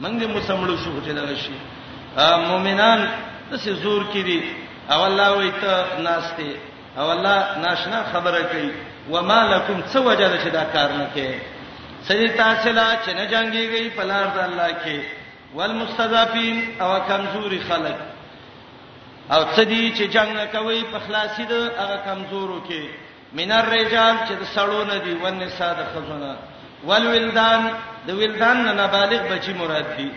موږ دې مسمړو شو چې دا شي مؤمنان دسه زور کې دي او الله وي ته ناشته او الله ناشنا خبره کوي وما لكم څه وجه ده چې دا کار نه کوي سړي تاسو لا چې نه جنگيږي په لار د الله کې والمستضعفين او کمزوري خلک او څه دي چې جنگ نه کوي په خلاصي د هغه کمزورو کې من الرجال چې د سړو نه دي ونساء د خزونه والولدان د ولدان نه نابالغ بچي مراد دي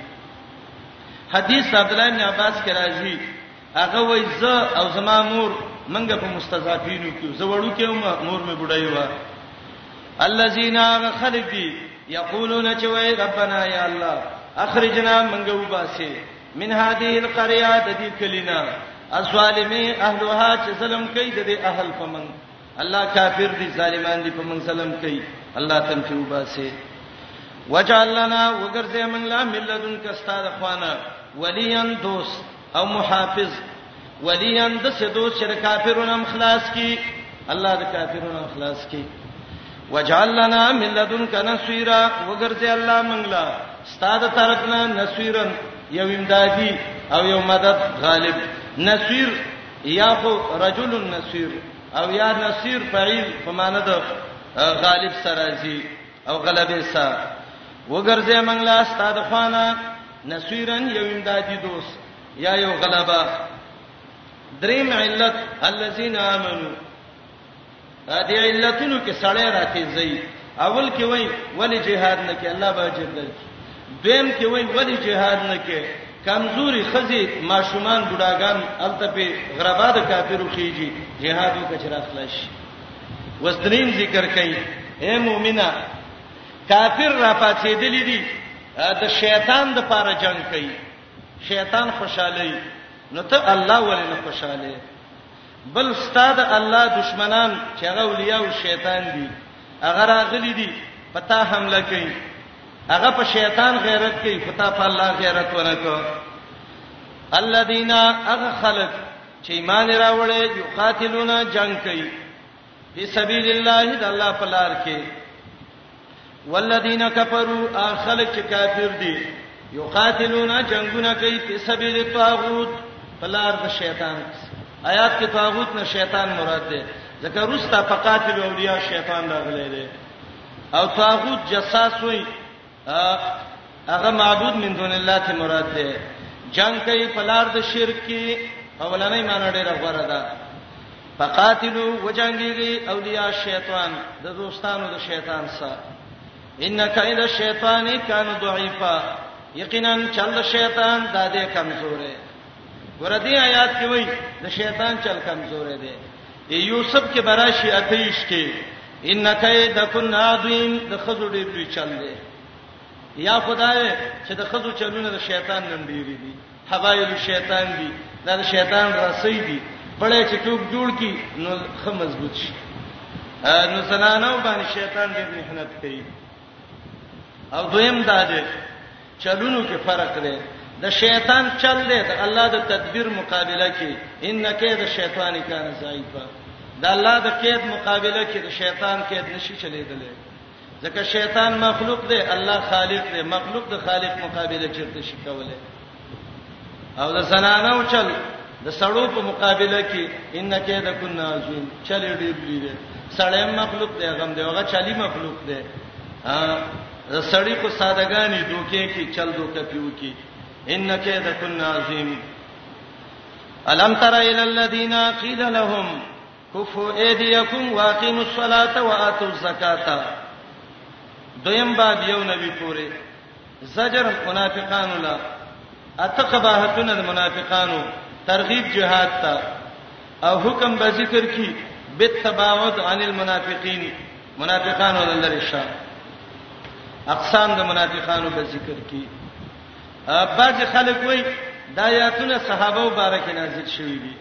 حدیث عبد الله بن عباس کې راځي هغه وای ز او زما مور منګه په مستضعفینو کې زوړو کې مور مې بډای و الذين خلقي یقولون چې وای ربنا یا الله اخرجنا منګه وباسه من هذه القريه د دې کلینا الظالمي اهلها چې ظلم کوي د دې اهل فمن الله کافر دي ظالمان دي په من ظلم کوي الله تم کې وباسي وجعلنا وګرځې من لا ملذن کستاد خوانه وليان دوست او محافظ وليا د سدو چې د کافرونو هم خلاص کی الله د کافرونو هم خلاص کی وجعل لنا من لدنک نصيرا وګرځي الله منګلا ستاده طرفنا نصيرا یو امدادي او یو مدد غالب نصير یا خو رجل نصير او یا نصير فعيل په معنی د غالب سرازي او غلبه سره وګرځي منګلا ستاده خوانه نصيرا یو امدادي دوست یا یو غلبه دریم علت الذين امنوا دې علتونو کې سړی راکې زئی اول کې وای ولی جهاد نه کې الله به اجر درکې دویم کې وای ولی جهاد نه کې کمزوري خزي ماشومان بډاګان الته په غربا د کافرو خيږي جهادو کچرا خلاص وسدرین ذکر کوي اے مؤمنه کافر را پاتې دي د شیطان د پاره جنگ کوي شیطان خوشالي نو ته الله ولې نه خوشاله بل استاد الله دشمنان چې هغه اولیاء او شیطان دي هغه راغلي دي پتا حمله کوي هغه په شیطان غیرت کوي پتا په الله غیرت ورکو الذين اغخلق چې ایمان راوړې یو قاتلون جنگ کوي فی سبیل الله د الله په لار کې والذین کفروا اخلق چې کافر دي یقاتلون جنگونه کوي په سبیل طاغوت په لار د شیطان آیات کې طاغوت نه شیطان مراد ده ځکه روستا په قاتل اولیاء شیطان راغلی دی او طاغوت جساس وي هغه معبود من دون الله ته مراد ده جنگ کوي په لار د شرک کې اولنې معنی ډیره غوړه ده فقاتلو وجنګيږي اولیاء شیطان د دوستانو د شیطان سره ان کید الشیطان کان ضعیفا یقینا چل شیطان د دې کمزورې ګور دې آیات کې وایي د شیطان چل کمزورې ده یوسف کې براشي اتیش کې ان کیدکن عظیم د خزو ډیر لوی چل دی یا خدای چې د خزو چلونه د شیطان نن ډیری دي حبایل شیطان دي دا د شیطان رسۍ دي بلې چې ټوک جوړ کی نو خه مضبوط شي نو زنانو باندې شیطان دې محنت کوي او دویم دا دی چلونو کې فرق دی د شیطان چل دی د الله د تدبیر مقابله کې ان کید شیطان کان ضعیفا د الله د کید مقابله کې د شیطان کید نشي چلیدل ځکه شیطان مخلوق دی الله خالق دی مخلوق د خالق مقابله چیرته شي کولای او د زنانو چل د سړو په مقابله کې انک د کن عظیم چل ډیر لیدل سړی مخلوق دی غم دی هغه چلی مخلوق دی ا سړی کو سادهګانی دوکې کې چل دوکې پیو کې انک د کن عظیم الم تر الى الذين قيل لهم كفوا ايديكم واقيموا الصلاه واتوا الزكاه دویم باب یو نبی پوره زجر منافقانو لا اته قباحتونه د منافقانو ترغیب جهاد ته او حکم به ذکر کی بالتباعد عن المنافقین منافقانو لری شه اقسام د منافقانو به ذکر کی بعض خلک وای دا آیاتونه صحابه مبارک نازل شوی دي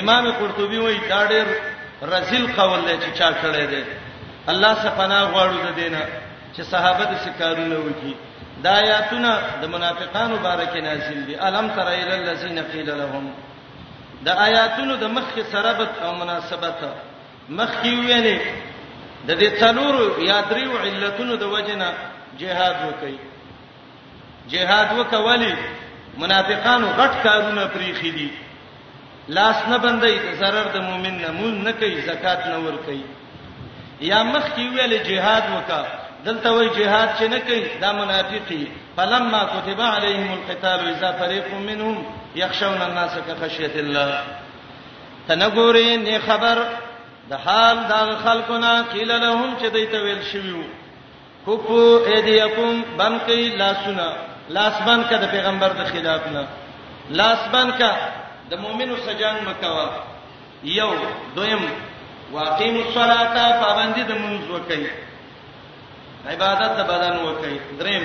امام قرطبي وایي دا ډېر رزل قول دی چې چا کړی دی الله سبحانه غواړو د دینه چې صحابه د سکارونه وکي دا آیاتونه د منافقانو بارکه نازل دي الم تر ایل الذین قیل لهم د آیاتونو د مخ سره بت او مناسبت مخ کی ویلې د دې څلورو یا دریو علتونو د وجنه جهاد وکړي جهاد وکولي منافقانو غټ کارونه پریخي دي لاس نه بندي د zarar د مؤمن نه مول نه کوي زکات نه ور کوي یا مخ کی ویل جهاد وکا دلته وی جهاد چې نه کوي دا منافقي فلما كتب عليهم القتال اذا فريق منهم يخشون الناس كخشيه الله تنګوري نه خبر د حال دا خلقنا قيل لهم چې دوی ته ویل شویو کفو ایدیکم بن کئ لاسونه لاس بن کړه د پیغمبر د خلاف نه لاس بن کړه د مؤمنو سجان مکوا یو دویم واقیم الصلاۃ پابندی د منځ وکړي عبادت د بدن وکړي دریم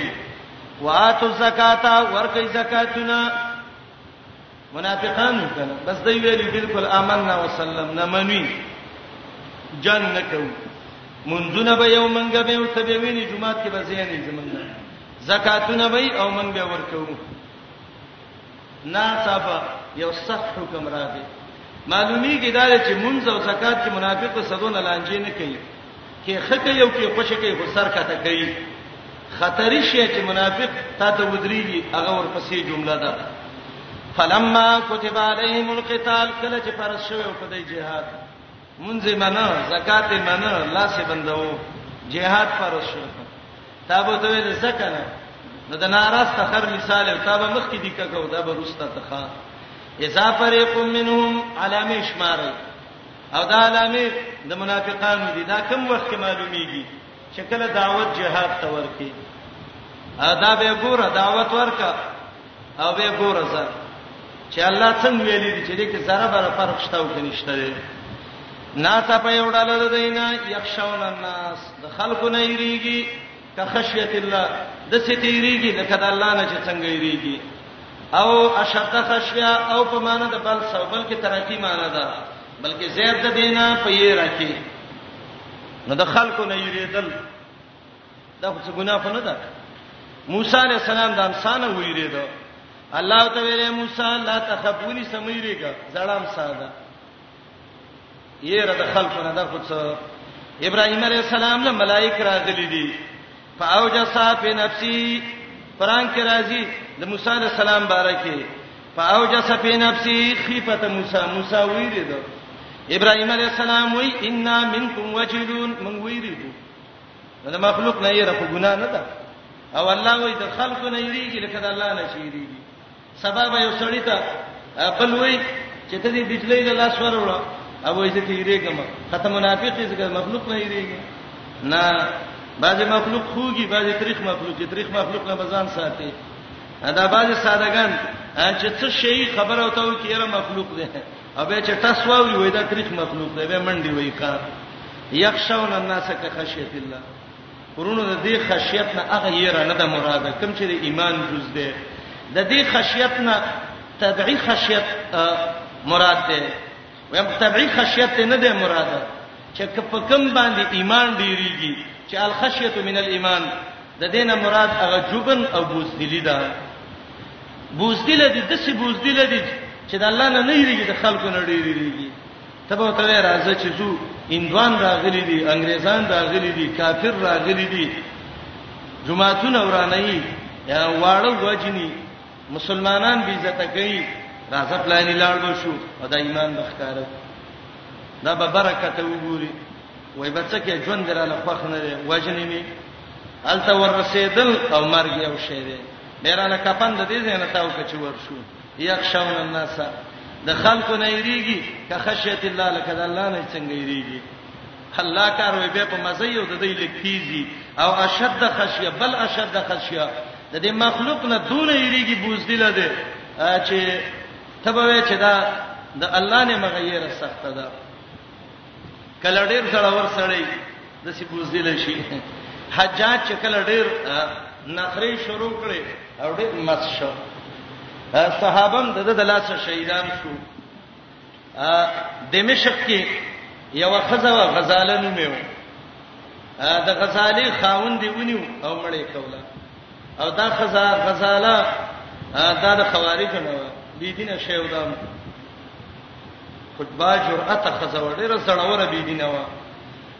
واتو زکات ورکړي زکاتونه منافقان کنه بس دوی ویلي بالکل آمنا وسلمنا منی جنگ نکو منځونه به یو منګه به ورته به ویني جمعات کې به زیانې زمونږ زکاتونه به او منګ به ورکو ناصفه یو صح حکم راغی معلومیږي دا چې منځ او زکات کې منافق سدون لانجې نه کوي کې ښه کوي او کې خوشې کوي خو سر کته کوي خطرې شي چې منافق تا ته ودرېږي هغه ورپسې جمله ده فلما كتب عليهم القتال کله چې فرض شوه په دې جهاد منځه منه زکات منه لاس بندو جهاد فرض شو تابو ته ویل زکه نه نو د ناراض تخر مثال او تابه مخ کې دی کاکو دا به روسته تخا اذا فريق منهم علامه شماره او دا علامه د منافقانو دي دا کم وخت کې معلومیږي چې کله دعوت جهاد ته ورکی دا به ګوره دعوت ورکا او به ګوره زه چې الله څنګه ویلي دي چې دې کې زره بره فرق شته او کې نشته دی ناسا په یو ډول د دینه یخشون الناس د خلکو نه یریږي کخشیت الله دسې تیریږي لکه د الله نه چې څنګه یریږي او اشد خشیا او په معنی د بل سو بلکې ترقی معنی ده بلکې زیات د دینه په یې راکی نو د خلکو نه یریدل دا څه ګناه خو نه ده موسی علی السلام د انسان ویریدو الله تعالی موسی لا تخبونی سمېریګه زړام ساده یره د خلکو نه د خود سره ابراهيم عليه السلام له ملائک راغلي دي فاوجس فی نفسی قران کې راځي د موسی عليه السلام بارکه فاوجس فی نفسی خیفه موسی موسی ویریدو ابراهيم عليه السلام وی ان منکم وجلون من ویریدو دا مخلوق نه یې رخ ګنا نه ده او الله وی د خلق نه یریږي لکه د الله نه شي یریږي سبا به یو سړی ته بل وای چې ته دې بجلی له لاس وروړه او وای چې تیریږم ختم منافق دې ځکه مخلوق نه یریږي نه بعضی مخلوق خوږي بعضی تاریخ مخلوق چې تاریخ مخلوق نه بزان ساتي دا بعضی سادهګان چې څه شي خبره وته و کیره مخلوق ده او به چې تاسو وی وای دا تاریخ مخلوق ده به منډي وای کا یخشون الناس کخشیت الله ورونو د دې خشیت نه هغه یې را نه د مراده کوم چې د ایمان جز ده د دې خشیت نه تبعی خشیت مراد ده ویم تبعی خشیت نه ده مراده چې په کوم باندې ایمان ډیریږي چې الخشیت من الايمان د دې نه مراد هغه جبن او بوزدلی ده بوزدل دي د څه بوزدل دي چې د الله نه نه یریږي د خلکو نه ډیریږي ته به ته راځه چې زو هندوان راغلي دي انګريزان راغلي دي کافر راغلي دي جماعتونه ورانه یي واړو وجني مسلمانان بي عزت کوي راځه پلاني لاړ شو او دا ایمان بخکاره دا به برکت وګوري وای بچکه ژوند دراله خوښ نه دی وجنی می الته ور رسیدل او مرګ یو شی دی ډیرانه کپن د دې زینه تاو کچ ور شو یخشون الناس د خلکو نه یریږي که خشیت الله لکه د الله نه څنګه یریږي الله کار وي به په مزه یو د دې لکیزي او اشد خشیه بل اشد خشیه د دې مخلوق نه دون یریږي بوزدل ده چې تبوي چې دا د الله نه مغیره سخت ده کله ډیر سره ور سړی د سی بوزدل شي حجاج چې کله ډیر نخري شروع کړي او ډیر مس شو صحابم د د لاسه شهیدان شو دمشق کې یو خزه غزاله نومو د غزاله خاوند دی ونیو او مړې کوله او دا خزه غزاله دا د خوارج نه و بيدینه شیودان خطبه جرأت خزه وړي رسړوره بي دینه وا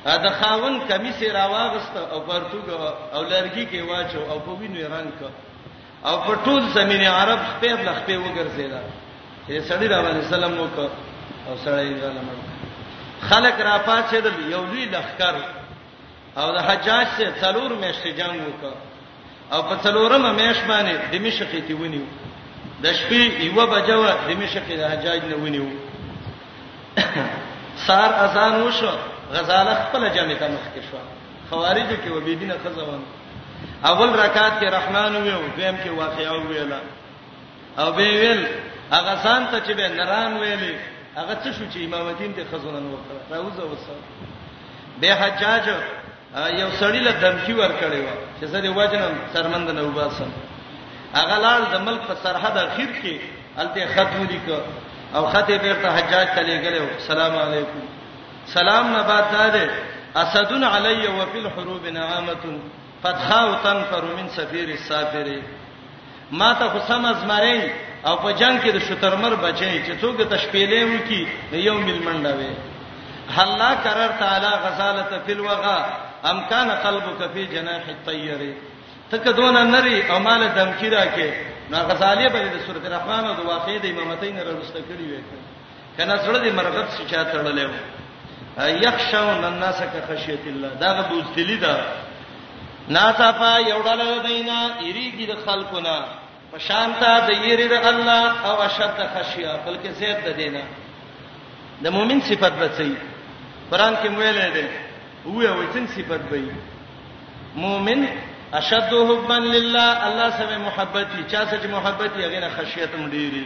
دا خاون کمیس راواغست او پرتوګ او لرګي کې واچو او په وینو رنگ کو او په ټول زمين عرب خپل لخ په وګرځیدا چې سړی را باندې سلام وکړ او سړی یې ځلم خلک را پاتې دل یو لوی لخر او د حجاج سره څلور میاشتې جنگ وکړ او په څلورمه میاش باندې د مشق ته ونیو د شپې یو بجوه د مشق د حجاج نه ونیو سار اذان وشو غزاله خپل جامع ته مخ کې شو خوارج کې و بی دینه خزوان اول رکعات کې رحمان ویو دویم کې واقعا ویلا او به ویل هغه سان ته چې به نران ویلې هغه څه شو چې امام الدین د خزونه نور کړ راوځه وسه به حجاج یو سړی له دمکی ور کړی و چې زه دی وجنم سرمند نه وباسم هغه لال د ملک په سرحد اخیر کې الته خط ولیک او خط بیرته حجاج ته لګلو سلام علیکم سلام نه بعد ده اسد علی و فی الحروب نعامه قد خاو تنفر من سفیر السافر ما ته خو سم ازمرې او په جنگ کې د شترمر بچي چې څوک ته شپېلې وکی یو مل منډه وي الله قرار تعالی غزاله فی الوغا ام کان قلبک فی جناح الطیر تک دون نری او مال دمکی راکې نو غزالیه به د سورته الرحمن او د واقعې د امامتین راوسته کړی وي کنه زړه دې مرغت سي چا تړلې و یخشون الناس کخشیت الله دا غبوز دلی دا ناصفا یو ډول دینا یریږي د خلقونه پشانتا د یری د الله او اشد خشیا بلکې زید د دینا د مؤمن صفت بچي قران کې ویلې ده وې او څنګه صفت به مؤمن اشد حبا لله الله سره محبت چا سره محبت یې غنه خشیت هم ډیری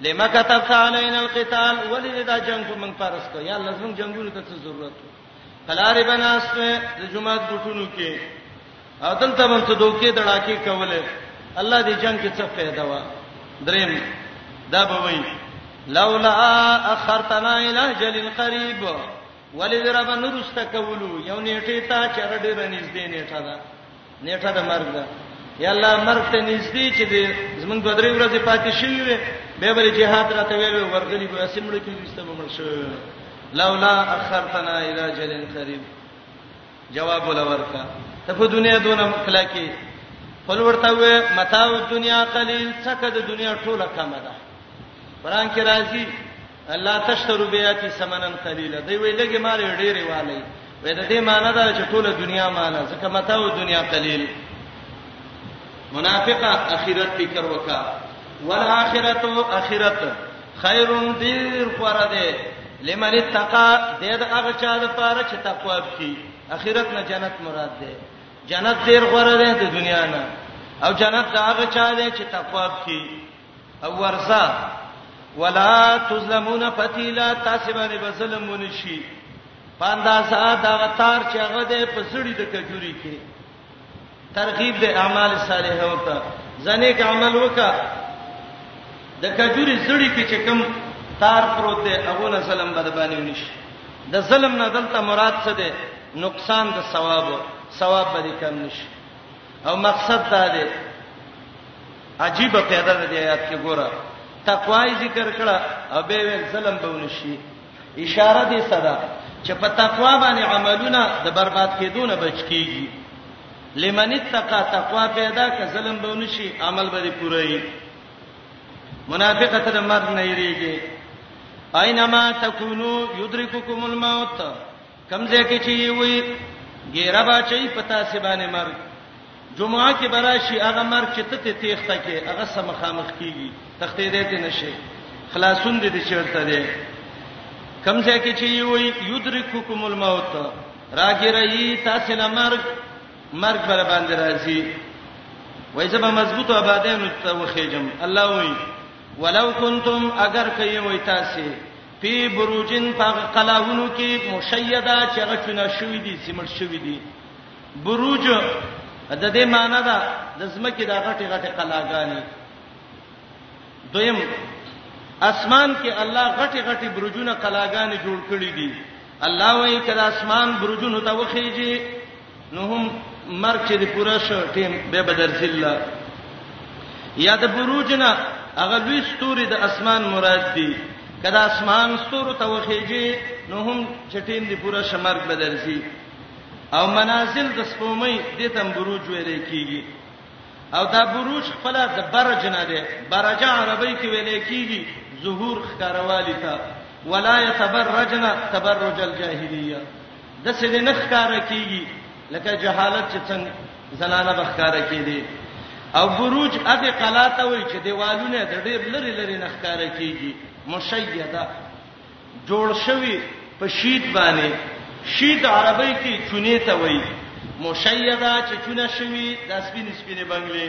لما كتبت علينا القتال ولې دا جنگ په موږ فرض کړ یا الله زموږ جنگونو ته څه ضرورت و فلارې بناسته د جمعه ګټونو کې او دلته باندې ته دوکې دړاکې کوله الله دې جنگ کې څه فائدہ و دریم دا به وایي لولا اخرتنا الى جل قريب ولذرب نرست کولو یو نیټه تا چر ډیر نږدې نیټه ده نیټه د مرګ ده یا الله مرګ ته نږدې چې دې زمونږ دوه درې ورځې پاتې شوې وي به بل جهاد راته ویل ورغلی به اسمړو کې وسته مړ شو لولا اخرتنا الى جل قريب جواب ولا ورکا ته په دنیا دونه مخلا کې فلورته و متاع دنیا قلیل څخه د دنیا ټوله کمه ده قران کې راځي لا تشترو بیاتی سمنن قلیلا دی وی لګي مال ډېری والی وې د دې معنی دا چې ټوله دنیا معنی ځکه متاع او دنیا قلیل منافقه اخرت فکر وکا والاخرت اخرت خیر دیر خور ده لمن اتقا د دې هغه چا لپاره چې تقوا وکړي اخرت نه جنت مراد ده جنت دیر خور ده د دنیا نه او جنت دا هغه چا ده چې تقوا وکړي او ورزا ولا تظلمون فتیلا تاسو باندې بظلم ونشي پاندازا دا غتار چې هغه د پسړی د کجوري کې ترغیب د اعمال صالحه وته ځنې کې عمل وکا د کجوري زړی کې چې کم تار پروت دی هغه نه ظلم بد باندې ونشي د ظلم نه دلته مراد څه دی نقصان د ثواب ثواب به کم نشي او مقصد دا دی عجیب پیدا ده دی آیات کې ګوره تقوای ذکر کړه او به ویل ظلم به ونشي اشاره دې صدا چې په تقوا باندې عملونه د برباد کېدونه بچ کیږي لمن اتقى تقوا پیدا ک ظلم به ونشي عمل به پوره وي منافقه ته مرګ نه یریږي اينما تکونو یدرککم الموت کم ځای کې چې وي ګیره با چي پتا سي باندې مرګ جمعه کې براشي هغه مرګ چې ته ته تیخته کې هغه سم خامخ کیږي تختې دې ته نشي خلاصون دې دې چیرته دې کم ځای کې چې وي یدرککم الموت راګرایي تاسو نه مرګ مرګ پر باندې راځي وای زما مضبوط آبادانو ته وخېجم الله وای ولو کنتم اگر کوي وای تاسو پی بروجن په قلاونو کې مشیدا چې غچونه شوې دي سیمړ شوې دي بروج د دې معنی دا د زمکه د غټي غټي قلاګانی دویم اسمان کې الله غټي غټي برجونه قلاګانی جوړ کړی دي الله وایي کله اسمان برجونه ته وخیږي نو هم مرګ چې د پوره شو ټیم به بدر ذله یا د بروجنا هغه لوی ستوري د اسمان مراد دي کدا اسمان ستورو ته وخیږي نو هم چې ټیم د پوره شمرګ بدر شي او منازل د سپومې د تم بروج ویل کیږي او دا بروج خپل د برج نه دی برج عربی کې ویل کیږي ظهور ښکاروالی ته ولا يتبرجنا تبرج الجاهليه داسې دې نه ښکاره کیږي لکه جهالت چې څنګه زنانه به ښکاره کیدي او بروج هغه قلا ته وایي چې دیوالونه د ډیر لری لری نه ښکاره کیږي مشیده جوړ شوی په شیت باندې شیت عربی کې چونه ته وایي مشیده چې چونه شوی د سپین سپینې بنگلې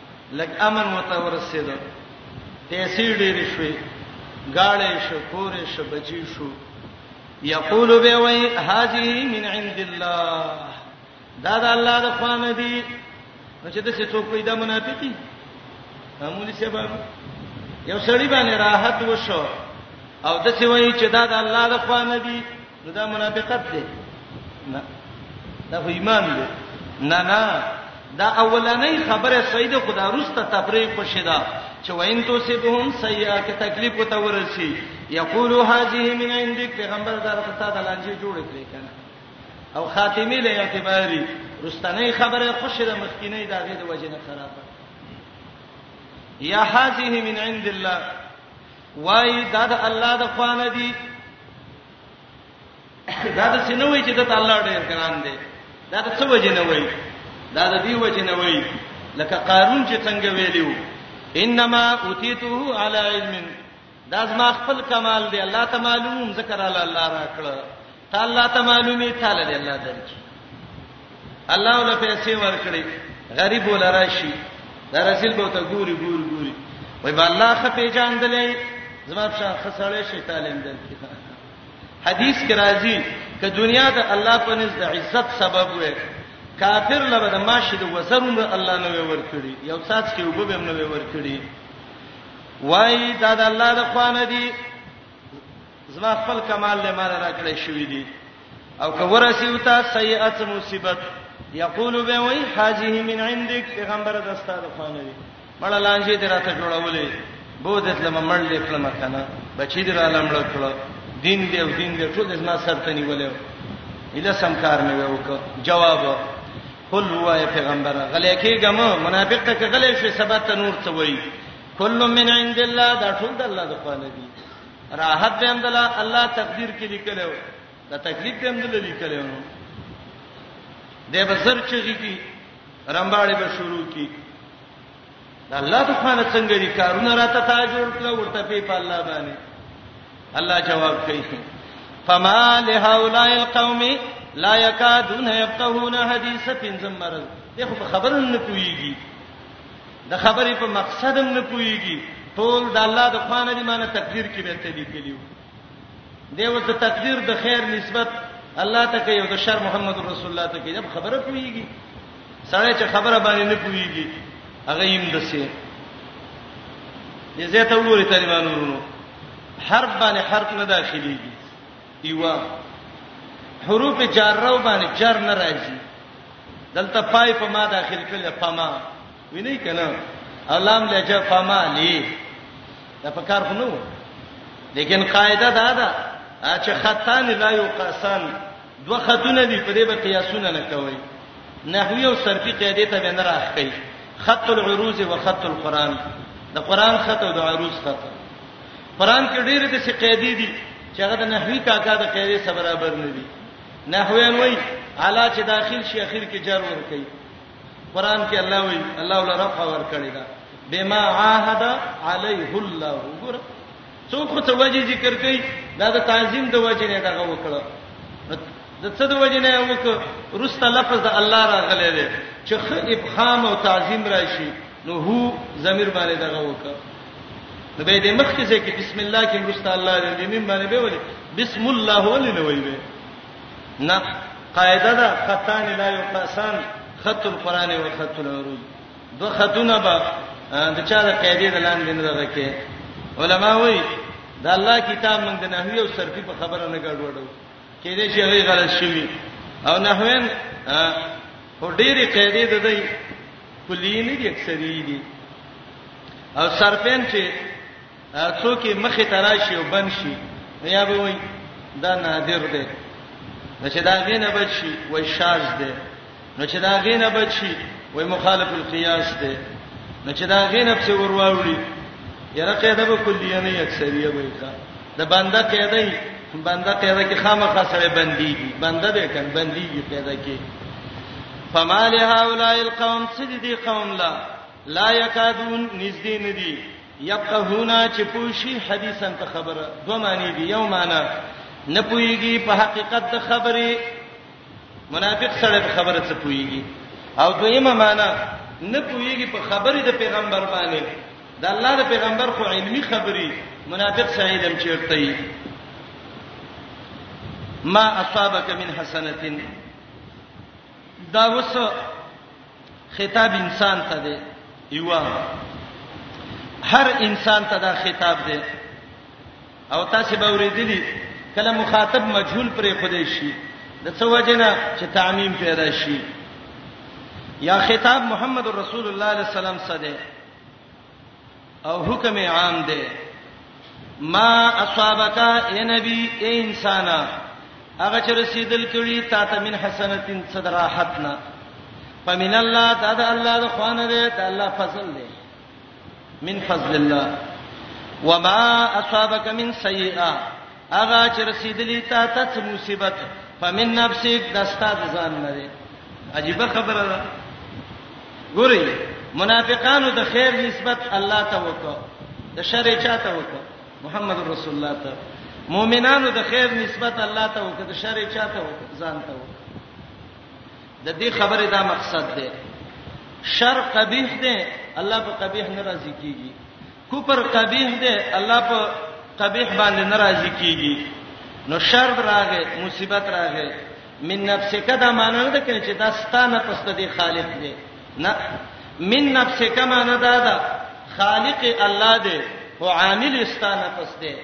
لږ امن ورته ورسېد، پیسې ډېرې شوې، ګاړی یې شو، کور یې شو، بچي یې شو، یقول به وایي، هذه من عند الله، دا د الله د خوا نه دي، نو چې داسې څوک وایي دا منافق دي؟ مولوي صاحب یو سړی باندې راحت وشو او داسې وایي چې دا د الله د خوا نه دي، نو دا منافقت دی نه دا خو ایمان دی نه نه دا اولنۍ خبره سید خدا رسته تفریق خوشی دا چې وین تو سبهم سیئه کې تکلیف وته ورسی یقولو هذه من عندك پیغمبر دا ته د لانجې جوړ کړی کنه او خاتمی له اعتباری رستنی خبره خوشی دا مسکینه دا غي د وجه نه خرابه یا هذه من عند الله وای دا د الله د خوانه دي دا د څه نه وای چې د الله ډېر ګران دی دا د څه وجه نه وای دا د دې وجه نه وای لکه قارون چې څنګه ویلیو انما اوتیته علی علم دا زما خپل کمال دی الله تعالی معلوم ذکر علی الله راکړه تا الله ته معلومي تعالی دې الله درکې الله ول پیسې ورکړي غریب ول راشي دا رسول به ته ګوري ګوري ګوري وای با الله خپې جان دلې زما په شان خسړې شي تعلیم درکې حدیث کې راځي ک دنیا د الله په نزد عزت سبب وي کافر لبه د ماشي د وزرم الله نه ور کړی یو سات کې وبم نه ور کړی وای دا د الله د خوانه دی زما خپل کمال له مال را کړی شوې دي او که ورسی وتا سیئات مصیبت یقول به وای هذه من عندك پیغمبر دستا د خوانه دي مړ لانجه دې راته جوړولې بودت لمه مړ لیکل مکنه بچی دې را لمړ کړو دین دی او دین دی ټول زما سر ته نیولې اله سم کار مې وکړ جواب قل هو یا پیغمبر غلې کېګم منافق ته غلې شي سبا ته نور څه وایي کل من عند الله دا ټول د الله د خوا نه دي راحت به هم د الله تقدیر کې لیکلو دا تکلیف به هم د لیکلو نو د بسر چغی کی رمباړې به شروع کی دا الله د خوا نه څنګه دي کارونه راته تا جوړ کړو ورته په الله باندې الله جواب کوي فما لهؤلاء القوم لا يكادون يفقهون حديثا في ذمر دغه خبرونه کويږي د خبرې په مقصد هم نه پويږي ټول د الله د خوانه دي معنی تقدیر کې به ته لیکلیو دی و د تقدیر د خیر نسبت الله ته کوي او د شر محمد رسول الله ته کوي خبره پويږي سړی چې خبره باندې نه پويږي هغه یې مدسه یې زه ته وګوري طالبانو ورونو حرف باندې حرف نه داخليږي ایوا حروف جاره باندې جر نه راځي دلته پای په ما داخل کړل فما ویني کنه علام لجه فما لی دا په کار خو نو لیکن قاعده دا ده چې خطان لا یو قسان دوه خطونه دي په دې به قیاسونه نه کوي نحوی او صرفی قاعده ته نه راخی خط العروض و خط القران د قران خط او د عروض خط قران کې ډېر د څه قاعده دي چې هغه د نحوی کاکا د قاعده سره برابر نه دي نحویان وای اعلی چې داخل شي اخر کې جر ور کوي قران کې الله وای الله ول رفع ور کړی دا بما عاهد علیه الله وګوره څوک خو ته وجه ذکر کوي دا د تعظیم د وجه نه دغه وکړه د څه د وجه نه وکړه رست لفظ د الله راغلی دی چې خ ابهام او تعظیم راشي نو هو ضمیر باندې دغه وکړه نو به دې مخکې ځکه بسم الله کې مرسته الله دې مم باندې به ولي بسم الله ولي نه وایي نه قاعده ده خطان لا یقسان خط القران او خط العروض دو خطونه به د چا د قاعده د لاندې نه ده کې علما وایي د الله کتاب موږ د نحوی او صرفي په خبره نه ګډوډو کې دې چې غلط شوی او نحوین هډيري قاعده ده کلی نه دي اکثری دي او سرپین چې څوک مخه تراشي او بن شي یا به وای دا نادر دی نو چې دا غینه بچي وای شاز دی نو چې دا غینه بچي وای مخالف القياس دی نو چې دا غینه په ورواوړي یره قاعده به کلیه نه اکثریه وای کا د بنده قیدای بنده قیدا کې خامخا سره بنديږي بنده به کن بنديږي قیدا کې فما لهؤلاء القوم سجدي قوم لا لا یکادون نږدې ندي یقهونا چې پوشي حدیثا ته خبره دوه معنی دي یو معنی نه پويږي په حقیقت د خبرې منافق سره په خبره څه پويږي او دویمه معنی نه پويږي په خبرې د پیغمبر باندې د الله د پیغمبر خو علمي خبري منافق سره علم چیرته ای ما اصابک من حسنتین دا وس خطاب انسان ته دی یو هر انسان ته دا خطاب دی او تاسو به ورېدلی کله مخاطب مجهول پرې خدای شي د څه وجنه چې تعمیم پیدا شي یا خطاب محمد رسول الله صلی الله علیه وسلم سره او حکم عام دی ما اصحابک اے نبی اے انسان هغه چې رسیدل کړي تا ته من حسنتین صدراحتنا فمن الله دا د الله د خوانه دی دا الله فضل دی من فضل الله وما اصابك من سيئه هغه چې رسیدلی تا ته څه مصیبت فمن نفسک د استاد ځان نه دی عجیب خبره ده ګوري منافقانو د خیر نسبت الله ته وکړه د شر چاته وکړه محمد رسول الله ته مؤمنانو د خیر نسبت الله ته وکړه د شر چاته وکړه ځان ته وکړه د دې خبره دا مقصد ده شر قبیح ده الله په قبیح ناراضي کیږي کفر قبیح دی الله په قبیح باندې ناراضي کیږي نو شر راغې مصیبت راغې من نفسک دا معنی نه کوي چې دا ستانه پس دې خالق دی نه من نفسک معنی دا ده خالق الله دی او عامل ستانه پس دی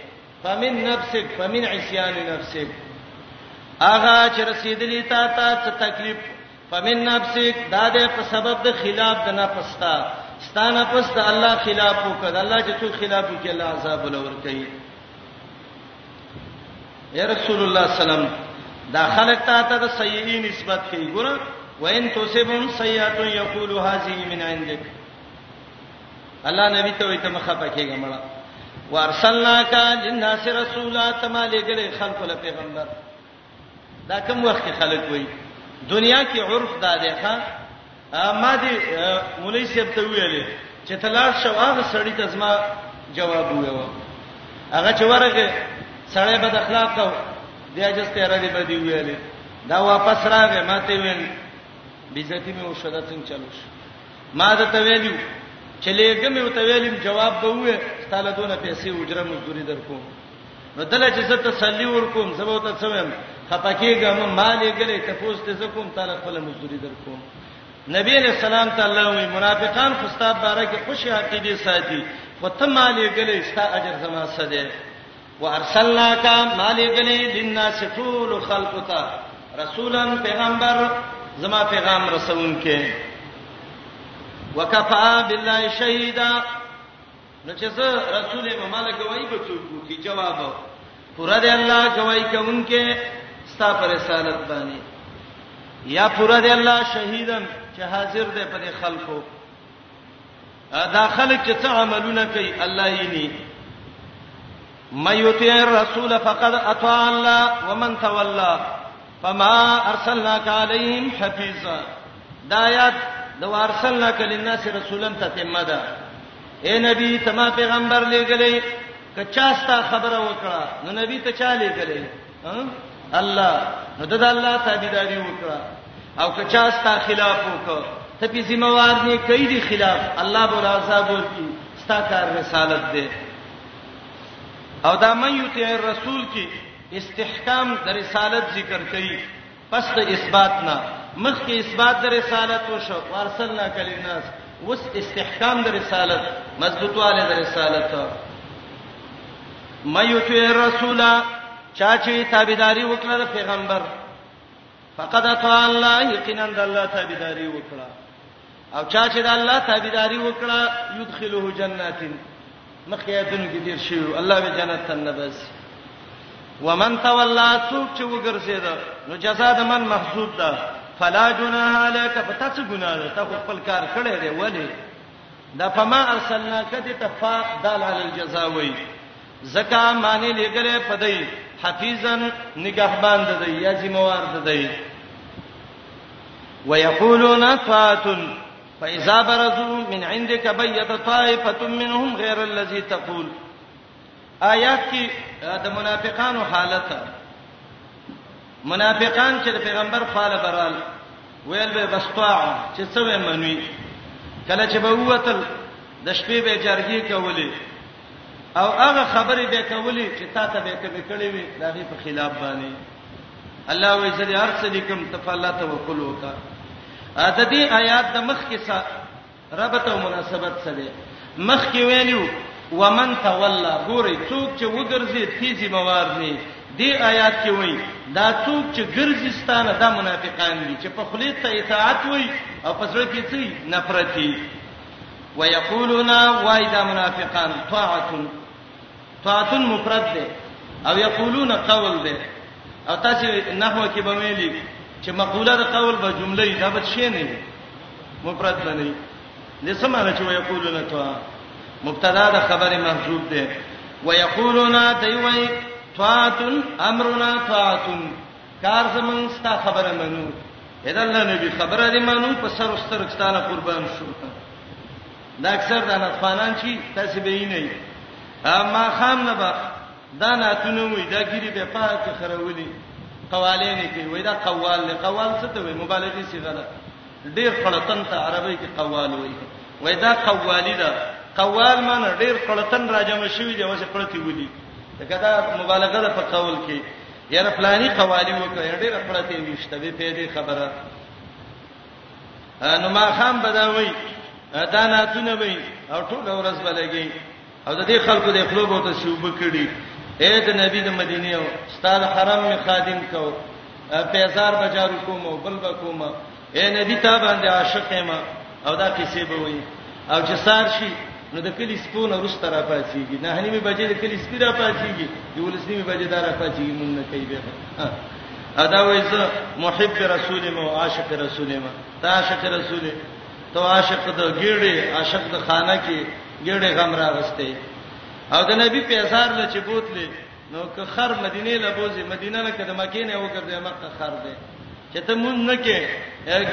فمن نفسک فمن عصيان نفسک اغه چې رسیدلی تا ته تکلیف فمن نفسک دا ده په سبب د خلاف د نفس تا ستانه پس د الله خلاف وکړه الله چې څو خلاف وکړي الله عذاب لور کوي یا رسول الله سلام دا خلک ته ته د سیئی نسبت کوي ګور وین توسبم سیئات یقول هذه من عندك الله نبی ته وي ته مخه پکېږه مړه وارسلناک للناس رسولا تمالګل خلق له پیغمبر دا کوم وخت کې خلک وایي دنیا کې عرف دا دی ښا ما دې مولوی صاحب ته ویلې چې تلاش شو هغه سړی ته زما جواب ویو هغه چې ورغه سړی بد اخلاق او د اجسته را دي بدی ویلې دا واپس راغې ما ته ویل بیزتی مې وشدا څنګه چلو شو ما دا ته ویلو چې لېګم یو ته ویلم جواب به وې ستاله دونه پیسې اجره مزدوري درکو نو دله چې زه تسلی ورکوم زه به ته څه ویم خپکیږم مالې ګلې ته پوس ته زکوم تعالی خپل مزدوری درکوم نبی علیہ السلام تعالی وی منافقان خوستا بارے کې خوشی عقیده ساتي خو ته مالې ګلې ستا اجر زما سده وارسلناک مالې ګلې للناس طول خلقت رسولا پیغمبر زما پیغام رسون کې وکفا بالله شهیدا نو چې زه رسول یم مالا گواہی به څوک وکي جواب پورا دی الله گواہی کوونکې ستا پر رسالت باندې یا پورا دی الله شهیدن چې حاضر دی پر خلکو دا خلک چې څه عملونه کوي الله یې نه مَيُطِعِ الرَّسُولَ فَقَدْ أَطَاعَ اللَّهَ وَمَنْ تَوَلَّى فما ارسلناک علیهم حفیظا دا آیات د وارسلناک للناس رسولا تتمه ده اے نبی تما پیغمبر لګلې کچاستا خبره وکړه نو نبی ته چا لګلې الله نو د الله تابعداري وکړه او کچاستا خلاف وکړه ته په ذمہ وار نه کوي دي خلاف الله بولا عذاب ورکی ستا کار رسالت ده او دا مې یو ته رسول کې استحکام د رسالت ذکر کوي پس د اثبات نه مخکې اثبات د رسالت وشو وارسلنا کلیناس وس استحکام د رسالت مضبوطواله د رسالت مېوتو رسولا چا چې تابعداري وکړه د پیغمبر فقد اطاع الله یقینا د الله تابعداري وکړه او چا چې د الله تابعداري وکړه يدخله جنات مخکې آیتونو کې تیر شوی الله به جنت ته نباسي ومن تولى سوق چې وګرځید نو جزاء د من محسوب ده فلا جناح عليك پتا څه ګناه ده ته خپل کار کړی دی ولی دا فما ارسلنا کدی تفا دال علی الجزاء وی زکا معنی لګره پدای حفیظن نگهبان ده یا ذمہ وار ده ويقولون طاعت فاذا برزوا من عندك بيت طائفه منهم غير الذي تقول آیات کې د منافقانو حالت منافقان چې پیغمبر خاله برال ویل به بسطاع چې څه وې منوي کله چې به ووتل د شپې به جرګي کولې او هغه خبرې به کولې چې تا ته به کړې وي دا غي په خلاف باندې الله وې زه دې ارڅ لیکم ته الله توکل وکا د دې آیات د مخ کې سره ربط او مناسبت سره مخ کې ویلو ومن تولى ګوري څوک چې وګرځي تیزي موار نه دی آیات کې وایي دا څوک چې ګرځي ستانه دا منافقان دي چې په خلیت ته اطاعت وایي او په سره کې څه نفرتي ويقولون وايدا منافقان طاعه طاعتن مفرد ده او یقولون قول ده او تاسو نحو کې به ویلي چې مقوله د قول به جمله یې دا به شی نه مفرد نه نه لسمانه چې ويقولون تو مبتدا د خبره محذوب ده ويقولون دوی طاعت امرنا طاعت کار زمون ستا خبره منو اذا الله نبی خبره دې منو په سر واستر کستانه قربان شو دا اکثر د نطفانان چې تاسو به یې نه یې ما خام نه به دا ناتونه وي دا ګيري به پاک خرولي قواله نه کوي وای دا قوال نه قوال څه ته وي مبالغه صيغه ده ډېر خلطن ته عربی کې قوال وي وای دا قوالی ده قوال معنی ډېر خلطن راجم شوی دی اوسه خلطي ودی دا دا مبالغه ده په قول کې یاره فلانی قوالی وکړه ډېر خلطي وشته به پیدا خبره نو ما خام بداوي دا ناتونه وي او ټول ورځ بلګي او د دې خلکو د خپل بوته شوب کړي اې د نبی د مدینه او ستاد حرم می خادم کو پیسار بچارو کوم او بل بکوم اے نبی تا باندې عاشق ما او دا کیسې به وي او چې سار شي نو د کلی سپونه روسته را پاتېږي نه هني می بجې د کلی سپی را پاتېږي د ولسنی می بجې دار را پاتېږي مونږ نه کوي به ادا وایزه محب رسول مو عاشق رسول مو تا عاشق رسول تو عاشق د ګیړې عاشق د خانه کې ګیړې غم را غسته او د نبی په اثر له چې بوتلې نو که خر مدینه له بوزي مدینه نه کده مکه نه وګرځي مکه خر دی چې ته مون نه کې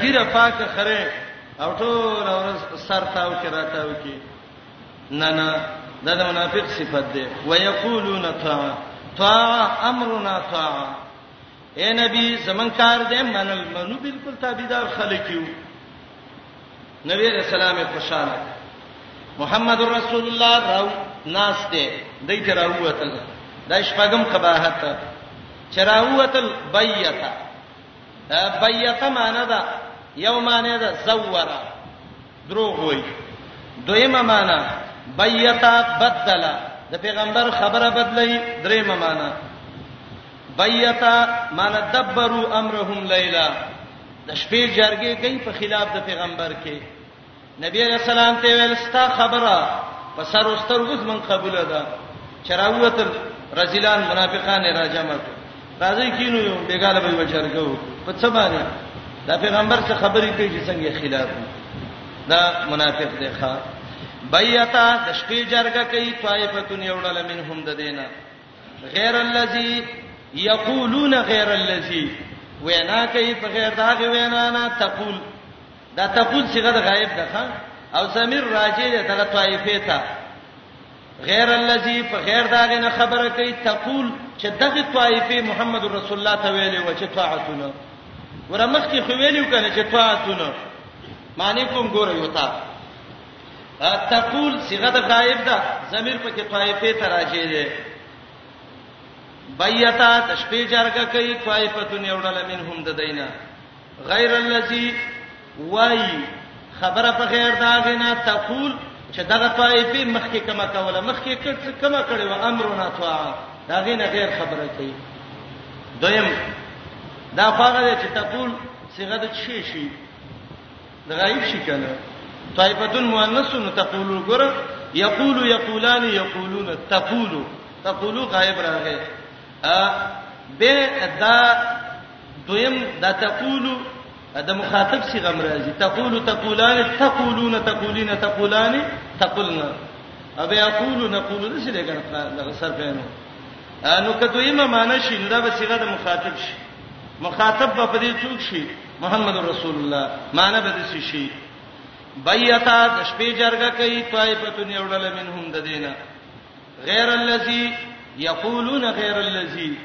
ګیره پاک خره او ټول ورځ سر تاو کې راتاو کې نه نه دا د منافق صفت ده ويقولون طاعه طاعه امرنا طاعه اے نبی زمون کار دې منل منو بالکل تابعدار خلک یو نبی رسول الله خوشاله محمد رسول الله راو ناس دې دای ته راووتل دا شپږم قباحت چراوتل بیتا بیت معنا ده یو معنا ده زور دروغ وای دویمه معنا بیت بدل د پیغمبر خبره بدلی دریمه معنا بیت معنا دبروا امرهم لیلا د شپې جرګې کوي په خلاف د پیغمبر کې نبی علیہ السلام ته ویل ستا خبره په سر واستر غوس من قبول ده چراوته رزلان منافقان راجمه راځي کینو یو بیګاله به وچرګو په څه باندې دا پیغمبر څخه خبرې کوي چې څنګه خلاف دا منافق دی ښا بیاتا د شپې جرګه کوي طائفتون یوړل منهم د دینه غیر الذی یقولون غیر الذی وینا کوي په غیر دا غوینا نه تقول دا تقول صيغه د غایب ده ښا او ضمیر راجع ده دغه طائفه ته غیر الذی په غیر داغه نه خبره کوي تقول چې دغه طائفه محمد رسول الله ته ویلې و چې طاعتونه ورمخ کې خو ویلو کنه چې طاعتونه معنی کوم ګوره یو تا تقول صيغه د غایب ده ضمیر په کې طائفه ته راجع ده بیاتا تشبیه جرګه کوي طائفتون یوړل منهم د دینه غیر الذی وای خبره په غیر دا غنا تقول چې دغه طائفه مخکې کما کوله مخکې کړ څه کما کړي و امرنا طاعه دا غینه غیر خبره کوي دویم دا فقره چې تقول صيغه د شي شي د غایب شي کنه طائفه مؤنث نو تقول ګور یقول یقولان یقولون تقول تقول غایب راغی ا به دا دویم دا تقول د مخاطب سی غم راځي تقول تقولان تقولون تقولین تقولان تقولنا ابي اقول نقول د څه لګنه د سر په نو نو کدویمه معنی شي نو دا به صيغه د مخاطب شي مخاطب به پدې څوک شي محمد رسول الله معنی به دې شي بيتا د شپې جرګه کوي طائفتون یوړل منهم د دینه غیر الذی یقولون غیر الذی